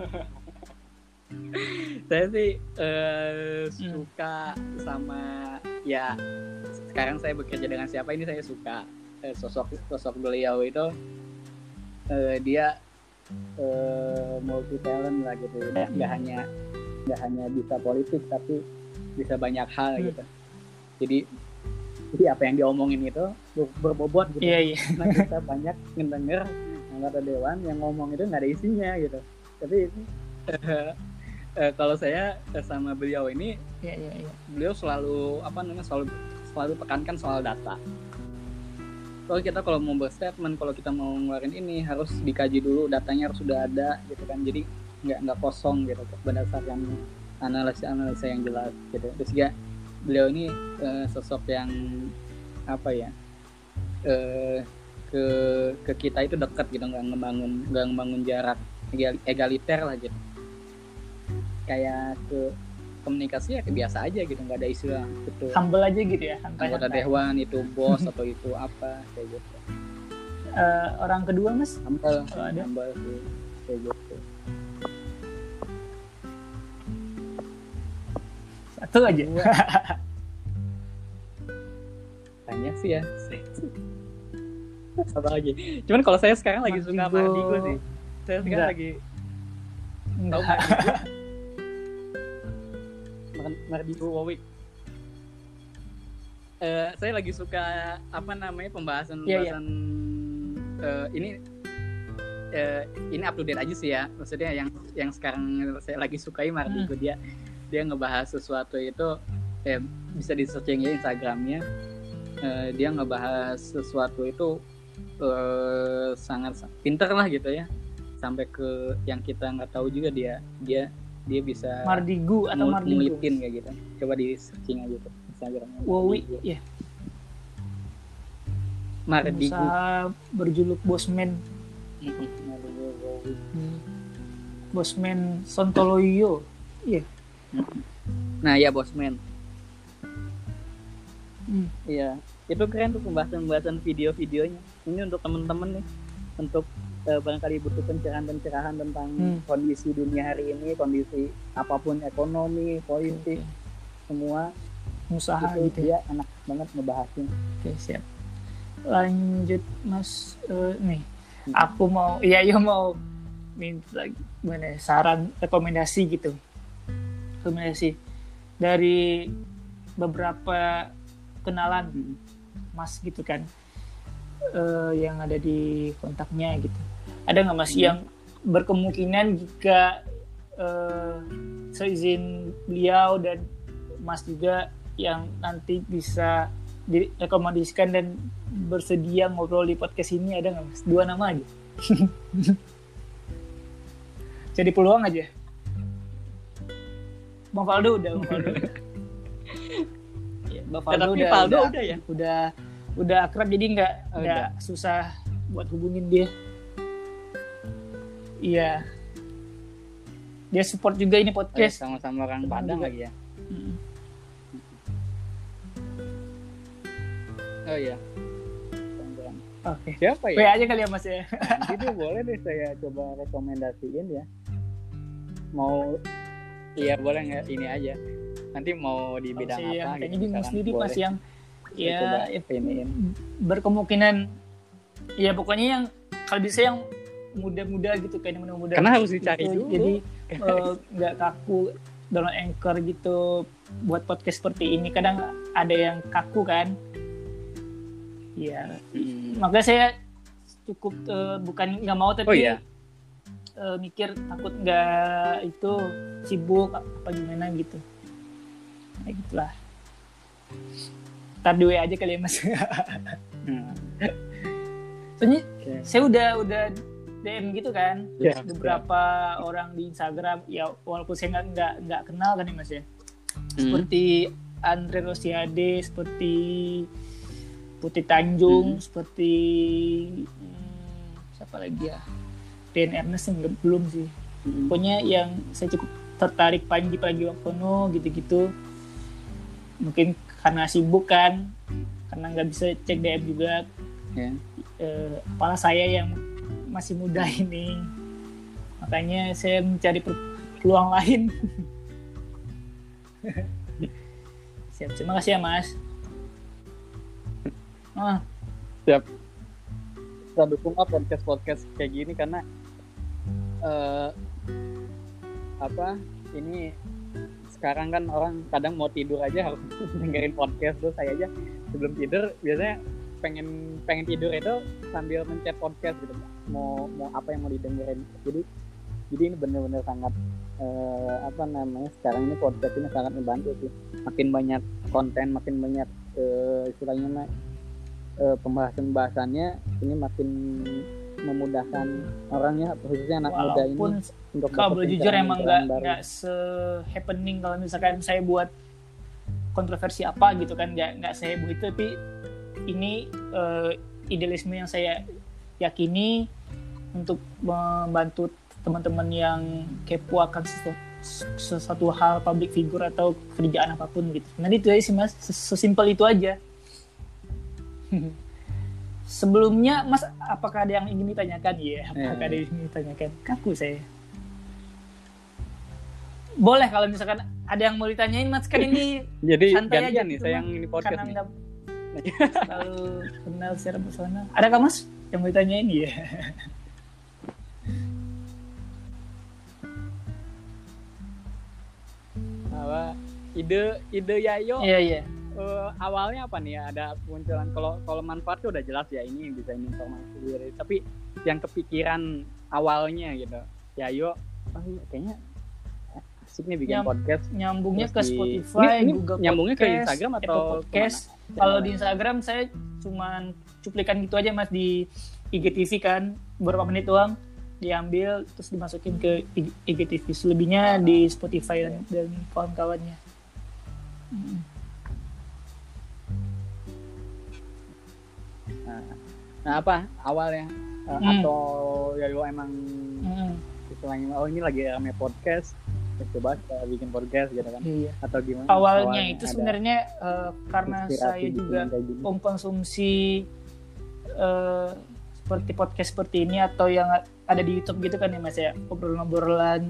<laughs> Saya sih uh, suka hmm. sama ya sekarang saya bekerja dengan siapa ini saya suka. Eh, sosok sosok beliau itu eh, dia eh, multi talent lah gitu. Ya nggak hanya nggak hanya bisa politik tapi bisa banyak hal hmm. gitu jadi jadi apa yang diomongin itu berbobot gitu. Yeah, yeah. nah kita banyak ngedenger anggota dewan yang ngomong itu nggak ada isinya gitu. Tapi uh, uh, kalau saya sama beliau ini yeah, yeah, yeah. beliau selalu apa namanya selalu selalu tekankan soal data. Kalau kita kalau mau berstatement kalau kita mau ngeluarin ini harus dikaji dulu datanya harus sudah ada gitu kan. Jadi nggak nggak kosong gitu berdasarkan analisa analisa yang jelas gitu. Terus ya beliau ini uh, sosok yang apa ya uh, ke ke kita itu dekat gitu nggak ngebangun nggak ngebangun jarak egaliter lah gitu. Kayak ke komunikasi ya biasa aja gitu nggak ada isu yang betul. Humble aja gitu ya anggota dewan itu bos atau itu apa kayak gitu. Uh, orang kedua mas? Humble oh, ada? humble sih kayak gitu satu aja banyak sih ya apa lagi cuman kalau saya sekarang lagi suka Mardigo sih saya sekarang Enggak. lagi Enggak. Mardigo Wowik. Uh, saya lagi suka apa namanya pembahasan yeah, pembahasan yeah. Uh, ini uh, ini up to date aja sih ya maksudnya yang yang sekarang saya lagi sukai Mardigo hmm. dia dia ngebahas sesuatu itu eh, bisa di searching ya Instagramnya uh, dia ngebahas sesuatu itu uh, sangat pinter lah gitu ya. Sampai ke yang kita nggak tahu juga dia dia dia bisa Mardigu atau Mardigu? ngulitin kayak gitu. Coba di searching aja tuh Instagram Wowi ya Mardigu. Bisa berjuluk Bosman. Hmm. Bosman Sontoloyo iya nah ya Bosman hmm. iya itu keren tuh pembahasan-pembahasan video-videonya ini untuk temen-temen nih untuk uh, barangkali butuh pencerahan-pencerahan tentang hmm. kondisi dunia hari ini, kondisi apa pun ekonomi, politik, okay. semua usaha itu gitu ya. dia enak banget ngebahasnya. Oke, okay, siap. Lanjut Mas uh, nih. Hmm. Aku mau iya ya mau minta gimana ya, saran rekomendasi gitu. Rekomendasi dari beberapa kenalan hmm. Mas gitu kan. Uh, yang ada di kontaknya gitu ada nggak mas hmm. yang berkemungkinan jika uh, seizin beliau dan Mas juga yang nanti bisa direkomendasikan dan bersedia ngobrol di podcast ini ada nggak Mas? Dua nama aja. <laughs> Jadi peluang aja. Bang Faldo udah, Bang Faldo. Ya, Bang Faldo Tapi udah, Faldo udah, udah ya? udah udah akrab jadi nggak Oh, nggak susah buat hubungin dia. Iya. Dia support juga ini Oh, podcast. sama-sama orang Padang juga. lagi ya. Mm. Oh iya. Oke. Siapa W ya? aja kali ya Mas ya. Itu boleh deh saya coba rekomendasiin ya. Mau iya boleh nggak ini aja. Nanti mau di bidang yang apa kayaknya gitu bingung sendiri pas yang ya iniin. berkemungkinan ya pokoknya yang kalau bisa yang muda-muda gitu kayak muda-muda Karena harus dicari gitu. dulu. jadi <laughs> eh, nggak kaku download anchor gitu buat podcast seperti ini kadang ada yang kaku kan ya Hmm. makanya saya cukup eh, bukan nggak mau tapi Oh iya. Eh, mikir takut nggak itu sibuk apa gimana gitu ya gitulah Ntar di WA aja kali ya mas Hmm. soalnya Oke. saya udah udah DM gitu kan Ya, beberapa orang di Instagram ya walaupun saya nggak nggak nggak kenal kan ya mas ya Hmm. seperti Andre Rosiade seperti Putih Tanjung Hmm. seperti hmm, siapa lagi ya Rian Ernest yang belum- sih. Hmm. pokoknya yang saya cukup tertarik Panji Pragiwaksono gitu-gitu. Mungkin karena sibuk kan karena nggak bisa cek DM juga. Ya. eh, kepala saya yang masih muda <laughs> ini. Makanya saya mencari peluang lain. <laughs> Siap. Terima kasih ya mas. Ah, kita dukung lah podcast podcast kayak gini karena eh apa ini sekarang kan orang kadang mau tidur aja harus <laughs> dengerin podcast. Terus saya aja sebelum tidur biasanya pengen pengen tidur itu sambil mencet podcast gitu mau mau apa yang mau didengerin. Jadi jadi ini bener-bener sangat eh, apa namanya sekarang ini podcast ini sangat membantu sih. Makin banyak konten makin banyak eh, istilahnya mah eh, pembahasan-pembahasannya ini makin memudahkan orangnya khususnya anak muda ini walaupun untuk kalau boleh jujur emang nggak nggak se happening kalau misalkan saya buat kontroversi apa gitu kan nggak nggak seheboh itu tapi ini eh, idealisme yang saya yakini untuk membantu teman-teman yang kepo akan sesuatu, sesuatu hal public figure atau kerjaan apa pun gitu. Nanti itu aja sih mas, Ses- sesimpel itu aja. <laughs> Sebelumnya mas, apakah ada yang ingin ditanyakan? Iya, apakah Eh. ada yang ingin ditanyakan? Kaku saya. Boleh kalau misalkan ada yang mau ditanyain mas kan ini <laughs> jadi santai aja nih gitu, saya yang ini podcast karena nih <laughs> terlalu kenal secara personal. Ada kah mas yang mau ditanyain? Iya. apa ide ide Yayo Iya iya. Eh, awalnya apa nih ya? Ada munculan kalau kalau manfaatnya udah jelas ya ini bisa informasi sendiri. Tapi yang kepikiran awalnya gitu Yayo oh iya, kayaknya asik nih bikin Nyam- podcast. Nyambungnya ke Terus di- Spotify, ini, ini Google nyambungnya ke Podcast, Instagram atau Apple Podcast. Kalau di Instagram saya cuman cuplikan gitu aja mas di IGTV kan. Beberapa menit doang diambil terus dimasukin ke IG IGTV selebihnya di Spotify dan, dan kawan-kawannya. Mm. Nah apa awalnya Eh, Hmm. atau Yayo emang Mm. istilahnya oh ini lagi rame podcast ya coba kita bikin podcast gitu kan Iya. atau gimana Awalnya itu ada sebenarnya eh, karena saya bikin juga mengkonsumsi eh, seperti podcast seperti ini atau yang ada di YouTube gitu kan ya mas ya obrolan-obrolan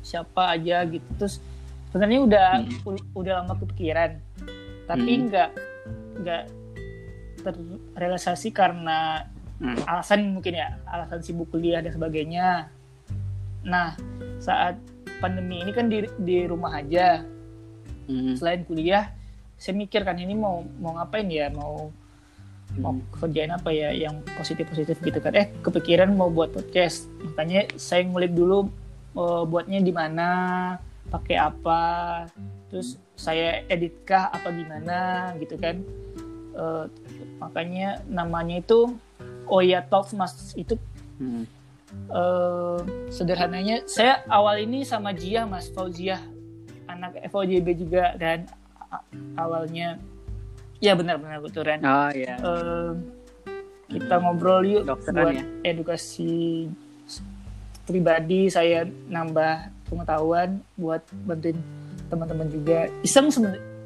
siapa aja gitu terus sebenarnya udah u- udah lama kepikiran tapi Hmm. nggak nggak terrealisasi karena Hmm. alasan mungkin ya alasan sibuk kuliah dan sebagainya nah saat pandemi ini kan di di rumah aja Hmm. selain kuliah saya mikir kan ini mau mau ngapain ya mau mau Hmm. kerjain apa ya yang positif positif gitu kan eh kepikiran mau buat podcast makanya saya ngulik dulu uh, buatnya di mana pakai apa terus saya editkah apa gimana gitu kan uh, makanya namanya itu Oya Talks mas itu Hmm. uh, sederhananya saya awal ini sama Jia mas Fauziah anak FOJB juga dan awalnya ya benar-benar betulan Oh iya. Eh, kita ngobrol yuk Dokteran buat ya? edukasi pribadi saya nambah pengetahuan buat bantuin teman-teman juga iseng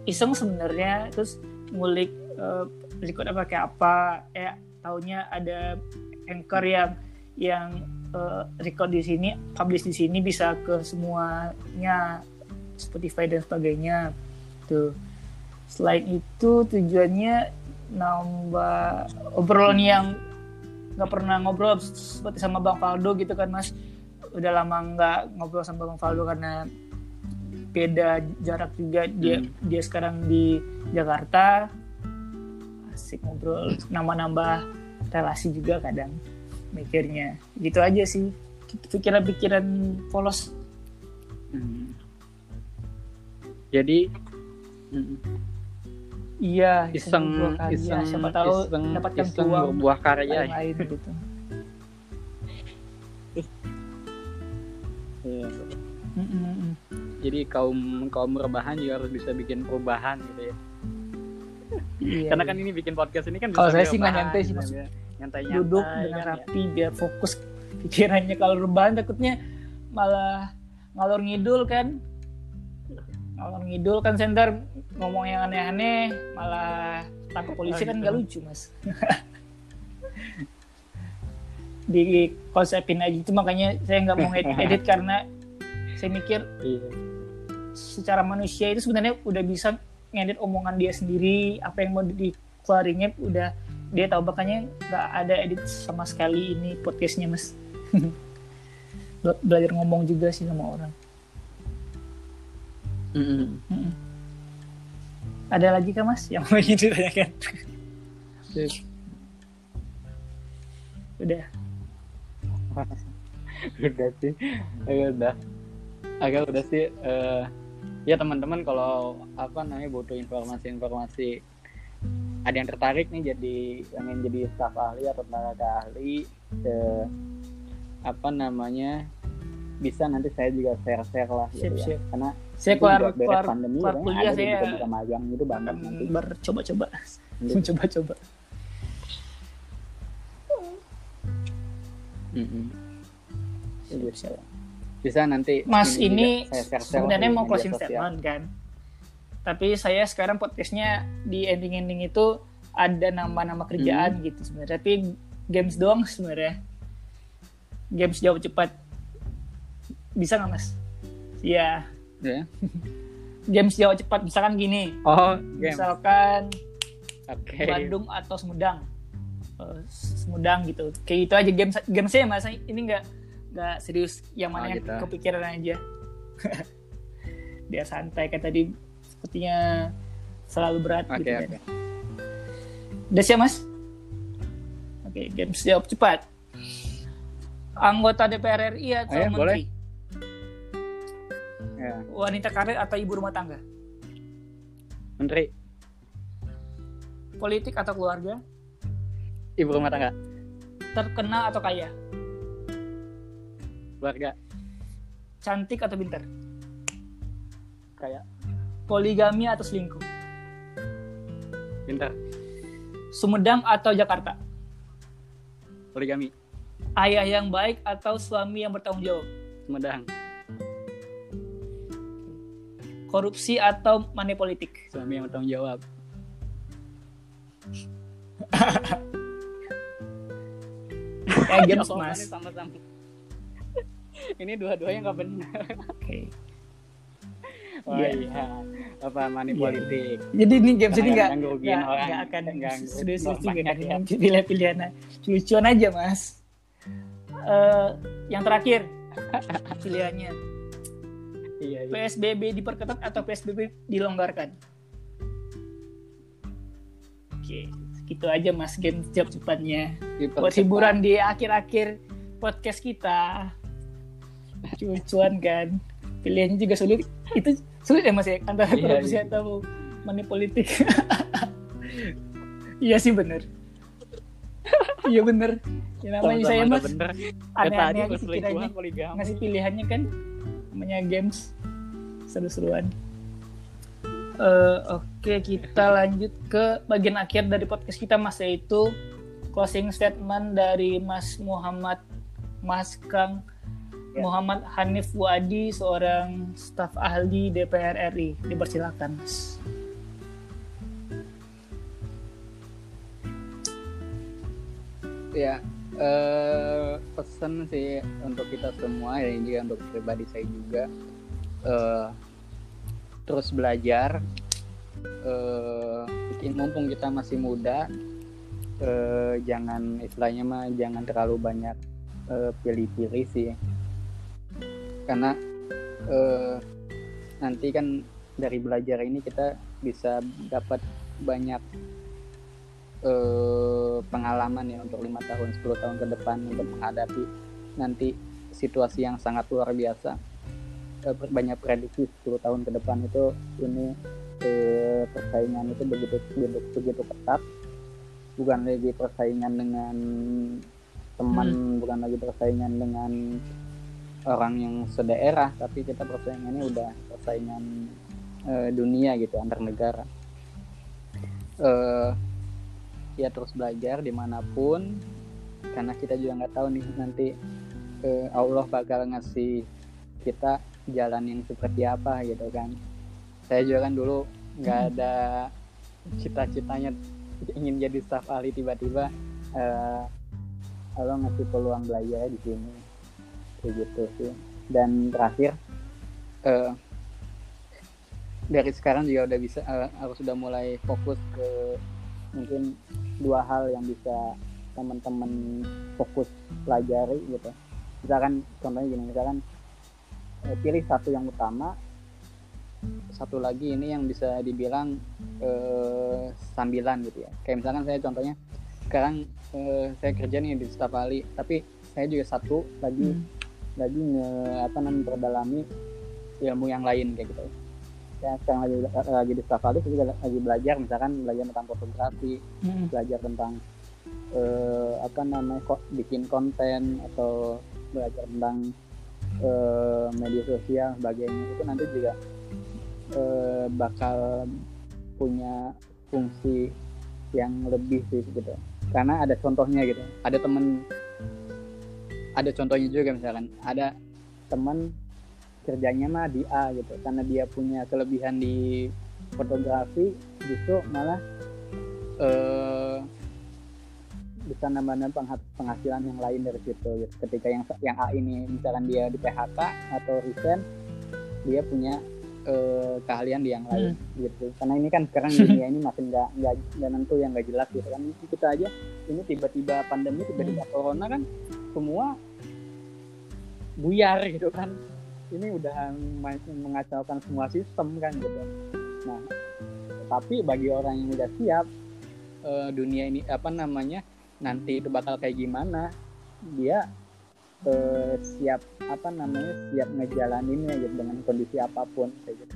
iseng sebenarnya terus ngulik eh, apa kayak apa? Eh taunya ada anchor yang yang eh, record di sini publish di sini bisa ke semuanya Spotify dan sebagainya. Tuh. Selain itu tujuannya nambah obrolan yang nggak pernah ngobrol seperti sama Bang Faldo gitu kan Mas. Udah lama nggak ngobrol sama Bang Faldo karena beda jarak juga. Dia Hmm. dia sekarang di Jakarta asik ngobrol nambah-nambah relasi juga kadang mikirnya gitu aja sih pikiran-pikiran polos Hmm. Jadi hmm, iya iseng iseng siapa tahu iseng, dapatkan iseng peluang berbuah karya. ya. lain gitu <laughs> Iya. Mm, mm, mm. Jadi kaum kaum rebahan juga harus bisa bikin perubahan gitu ya. Iya, Karena iya. kan ini bikin podcast ini kan Kalau saya sih nggak nyantai sih, gitu Mas. ya. Nyantai duduk dengan rapi biar fokus pikirannya kalau rebahan takutnya malah ngalor ngidul kan ngalor ngidul kan center ngomong yang aneh-aneh malah tangkap polisi kan nggak lucu mas <laughs> di konsepin aja itu makanya saya nggak mau edit, edit <laughs> karena saya mikir Iya. secara manusia itu sebenarnya udah bisa ngedit omongan dia sendiri apa yang mau dikeluarinnya udah dia tahu makanya nggak ada edit sama sekali ini podcastnya mas. <laughs> Be- belajar ngomong juga sih sama orang. Mm-mm. ada lagi kah mas yang mau <laughs> ditanyakan? Udah. <laughs> Udah sih. Agak udah. Agak udah sih eh, ya teman-teman kalau apa namanya butuh informasi-informasi ada yang tertarik nih jadi pengen jadi staf ahli atau tenaga ahli eh, apa namanya bisa nanti saya juga share-share lah gitu Siap, ya siap. karena saya keluar keluar pandemi keluar kayaknya kuliah ada saya juga bisa magang gitu banget nanti bercoba-coba mencoba-coba Mm-mm. Siap, siap. Bisa nanti Mas ini lah sebenarnya mau closing sosial. statement kan. Tapi saya sekarang podcastnya di ending-ending itu ada nama-nama kerjaan Hmm. gitu sebenarnya. Tapi games doang sebenarnya. Games jawab cepat. Bisa nggak mas? Iya. Ya. <laughs> Games jawab cepat misalkan gini. oh Misalkan oke Bandung atau Semudang. Eh, Semudang gitu. Kayak gitu aja games gamesnya mas. Ini nggak nggak serius. Yang mana Oh, yang gitu. kepikiran aja. <laughs> Biar santai kan tadi sepertinya selalu berat oke gitu kan. oke Udah siap mas? Oke, games jawab cepat. Anggota DPR RI atau Ayo, menteri? ya Wanita karir atau ibu rumah tangga? menteri Politik atau keluarga? ibu rumah tangga Terkenal atau kaya? Keluarga Cantik atau pintar? kayak Poligami atau selingkuh? pintar Sumedang atau Jakarta? poligami Ayah yang baik atau suami yang bertanggung jawab? Sumedang Korupsi atau money politik? suami yang bertanggung jawab <laughs> Eh, games Jawabannya <laughs> mas. sama-sama ini dua-duanya nggak benar Oke. <laughs> oh Iya. iya apa money Iya. politik Jadi ini games ini nggak nggak nggak akan Nggak serius-serius juga banyak kan ya. pilih-pilihan lucuan aja mas. Eh, yang terakhir <laughs> pilihannya iya iya PSBB diperketat atau PSBB dilonggarkan. Oke, gitu aja mas game jawab cepatnya. Buat hiburan di akhir-akhir podcast kita. Cuan kan. Pilihannya juga sulit. Itu sulit ya mas ya? Antara Iya, korupsi iya. atau money politik. <laughs> Iya sih bener. Iya bener. Ya namanya saya mas. aneh-aneh aja poligami. ngasih pilihannya kan namanya games. Seru-seruan. Eh, oke kita lanjut ke bagian akhir dari podcast kita mas yaitu closing statement dari Mas Muhammad Mas Kang Ya. Muhammad Hanif Wadi seorang staf ahli DPR RI dipersilakan. Mas ya eh, pesan sih untuk kita semua ya ini juga untuk pribadi saya juga. Eh, terus belajar. Eh, mumpung kita masih muda eh, jangan istilahnya mah jangan terlalu banyak eh, pilih-pilih sih karena eh, nanti kan dari belajar ini kita bisa dapat banyak eh, pengalaman ya untuk lima tahun 10 tahun ke depan untuk menghadapi nanti situasi yang sangat luar biasa. Eh, banyak prediksi 10 tahun ke depan itu ini eh, persaingan itu begitu begitu, begitu ketat. Bukan lagi persaingan dengan teman bukan lagi persaingan dengan orang yang sedaerah tapi kita persaingannya udah persaingan eh, dunia gitu antar negara. Eh ya terus belajar di mana pun karena kita juga nggak tahu nih nanti eh, Allah bakal ngasih kita jalan yang seperti apa gitu kan. Saya juga kan dulu nggak ada cita-citanya ingin jadi staf ahli tiba-tiba eh, Allah ngasih peluang belajar di sini kayak gitu sih. Dan terakhir eh, dari sekarang juga udah bisa eh, harus sudah mulai fokus ke mungkin dua hal yang bisa teman-teman fokus pelajari gitu. Misalkan contohnya gini misalkan eh, pilih satu yang utama satu lagi ini yang bisa dibilang eh, sambilan gitu ya. Kayak misalkan saya contohnya sekarang eh, saya kerja nih di staf ahli tapi saya juga satu lagi Hmm. Lagi nge, apa namanya memperdalami ilmu yang lain kayak gitu. Saya sekarang lagi lagi di staf ahli saya juga lagi belajar misalkan belajar tentang fotografi Hmm. belajar tentang eh, apa namanya kok bikin konten atau belajar tentang eh, media sosial sebagainya. Itu nanti juga eh, bakal punya fungsi yang lebih sih gitu. Karena ada contohnya gitu. Ada temen ada contohnya juga misalkan ada teman kerjanya mah di A gitu karena dia punya kelebihan di fotografi justru malah eh, bisa nambah pengha- penghasilan yang lain dari situ gitu. ketika yang yang A ini misalkan dia di PHK atau resign dia punya eh, keahlian di yang lain gitu. Karena ini kan sekarang dunia ini makin nggak nggak nentu yang nggak jelas gitu kan. Kita aja ini tiba-tiba pandemi tiba-tiba corona kan semua buyar gitu kan. Ini udah mengacaukan semua sistem kan gitu. Nah tapi bagi orang yang udah siap eh, dunia ini apa namanya nanti itu bakal kayak gimana dia eh, siap apa namanya siap ngejalaninnya gitu dengan kondisi apa pun kayak gitu.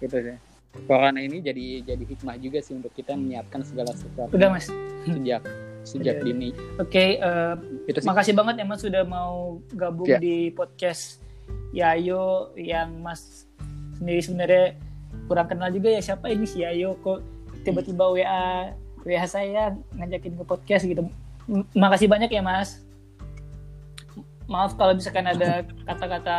Gitu sih. Corona ini jadi jadi hikmah juga sih untuk kita menyiapkan segala sesuatu. Udah mas. Sejak sejak Udah. dini. Oke eh, itu sih. makasih banget ya mas sudah mau gabung Ya. di podcast Yayo yang mas sendiri sebenarnya kurang kenal juga ya. Siapa ini si Yayo? Kok tiba-tiba WA WA saya ngajakin ke podcast gitu. M- makasih banyak ya mas. Maaf kalau misalkan ada <laughs> kata-kata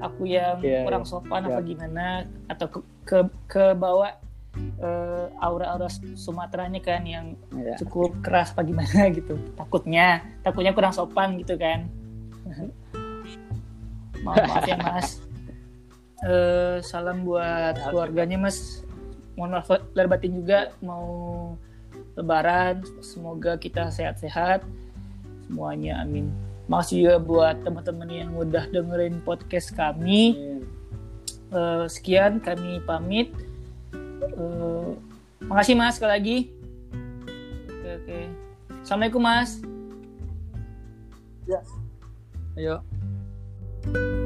aku yang Iya, kurang sopan Iya. apa gimana atau ke ke, ke bawa eh, aura-aura Sumateranya kan yang ya. cukup keras apa gimana <laughs> gitu. Takutnya takutnya kurang sopan gitu kan. <laughs> Maaf maaf ya mas. Eh, salam buat keluarganya mas. Mohon maaf lahir batin juga. Mau lebaran semoga kita sehat-sehat. Semuanya amin. Makasih juga buat teman-teman yang udah dengerin podcast kami. Eh, sekian kami pamit Eh, makasih mas sekali lagi. Oke oke. Assalamualaikum mas. Ayo. Bye.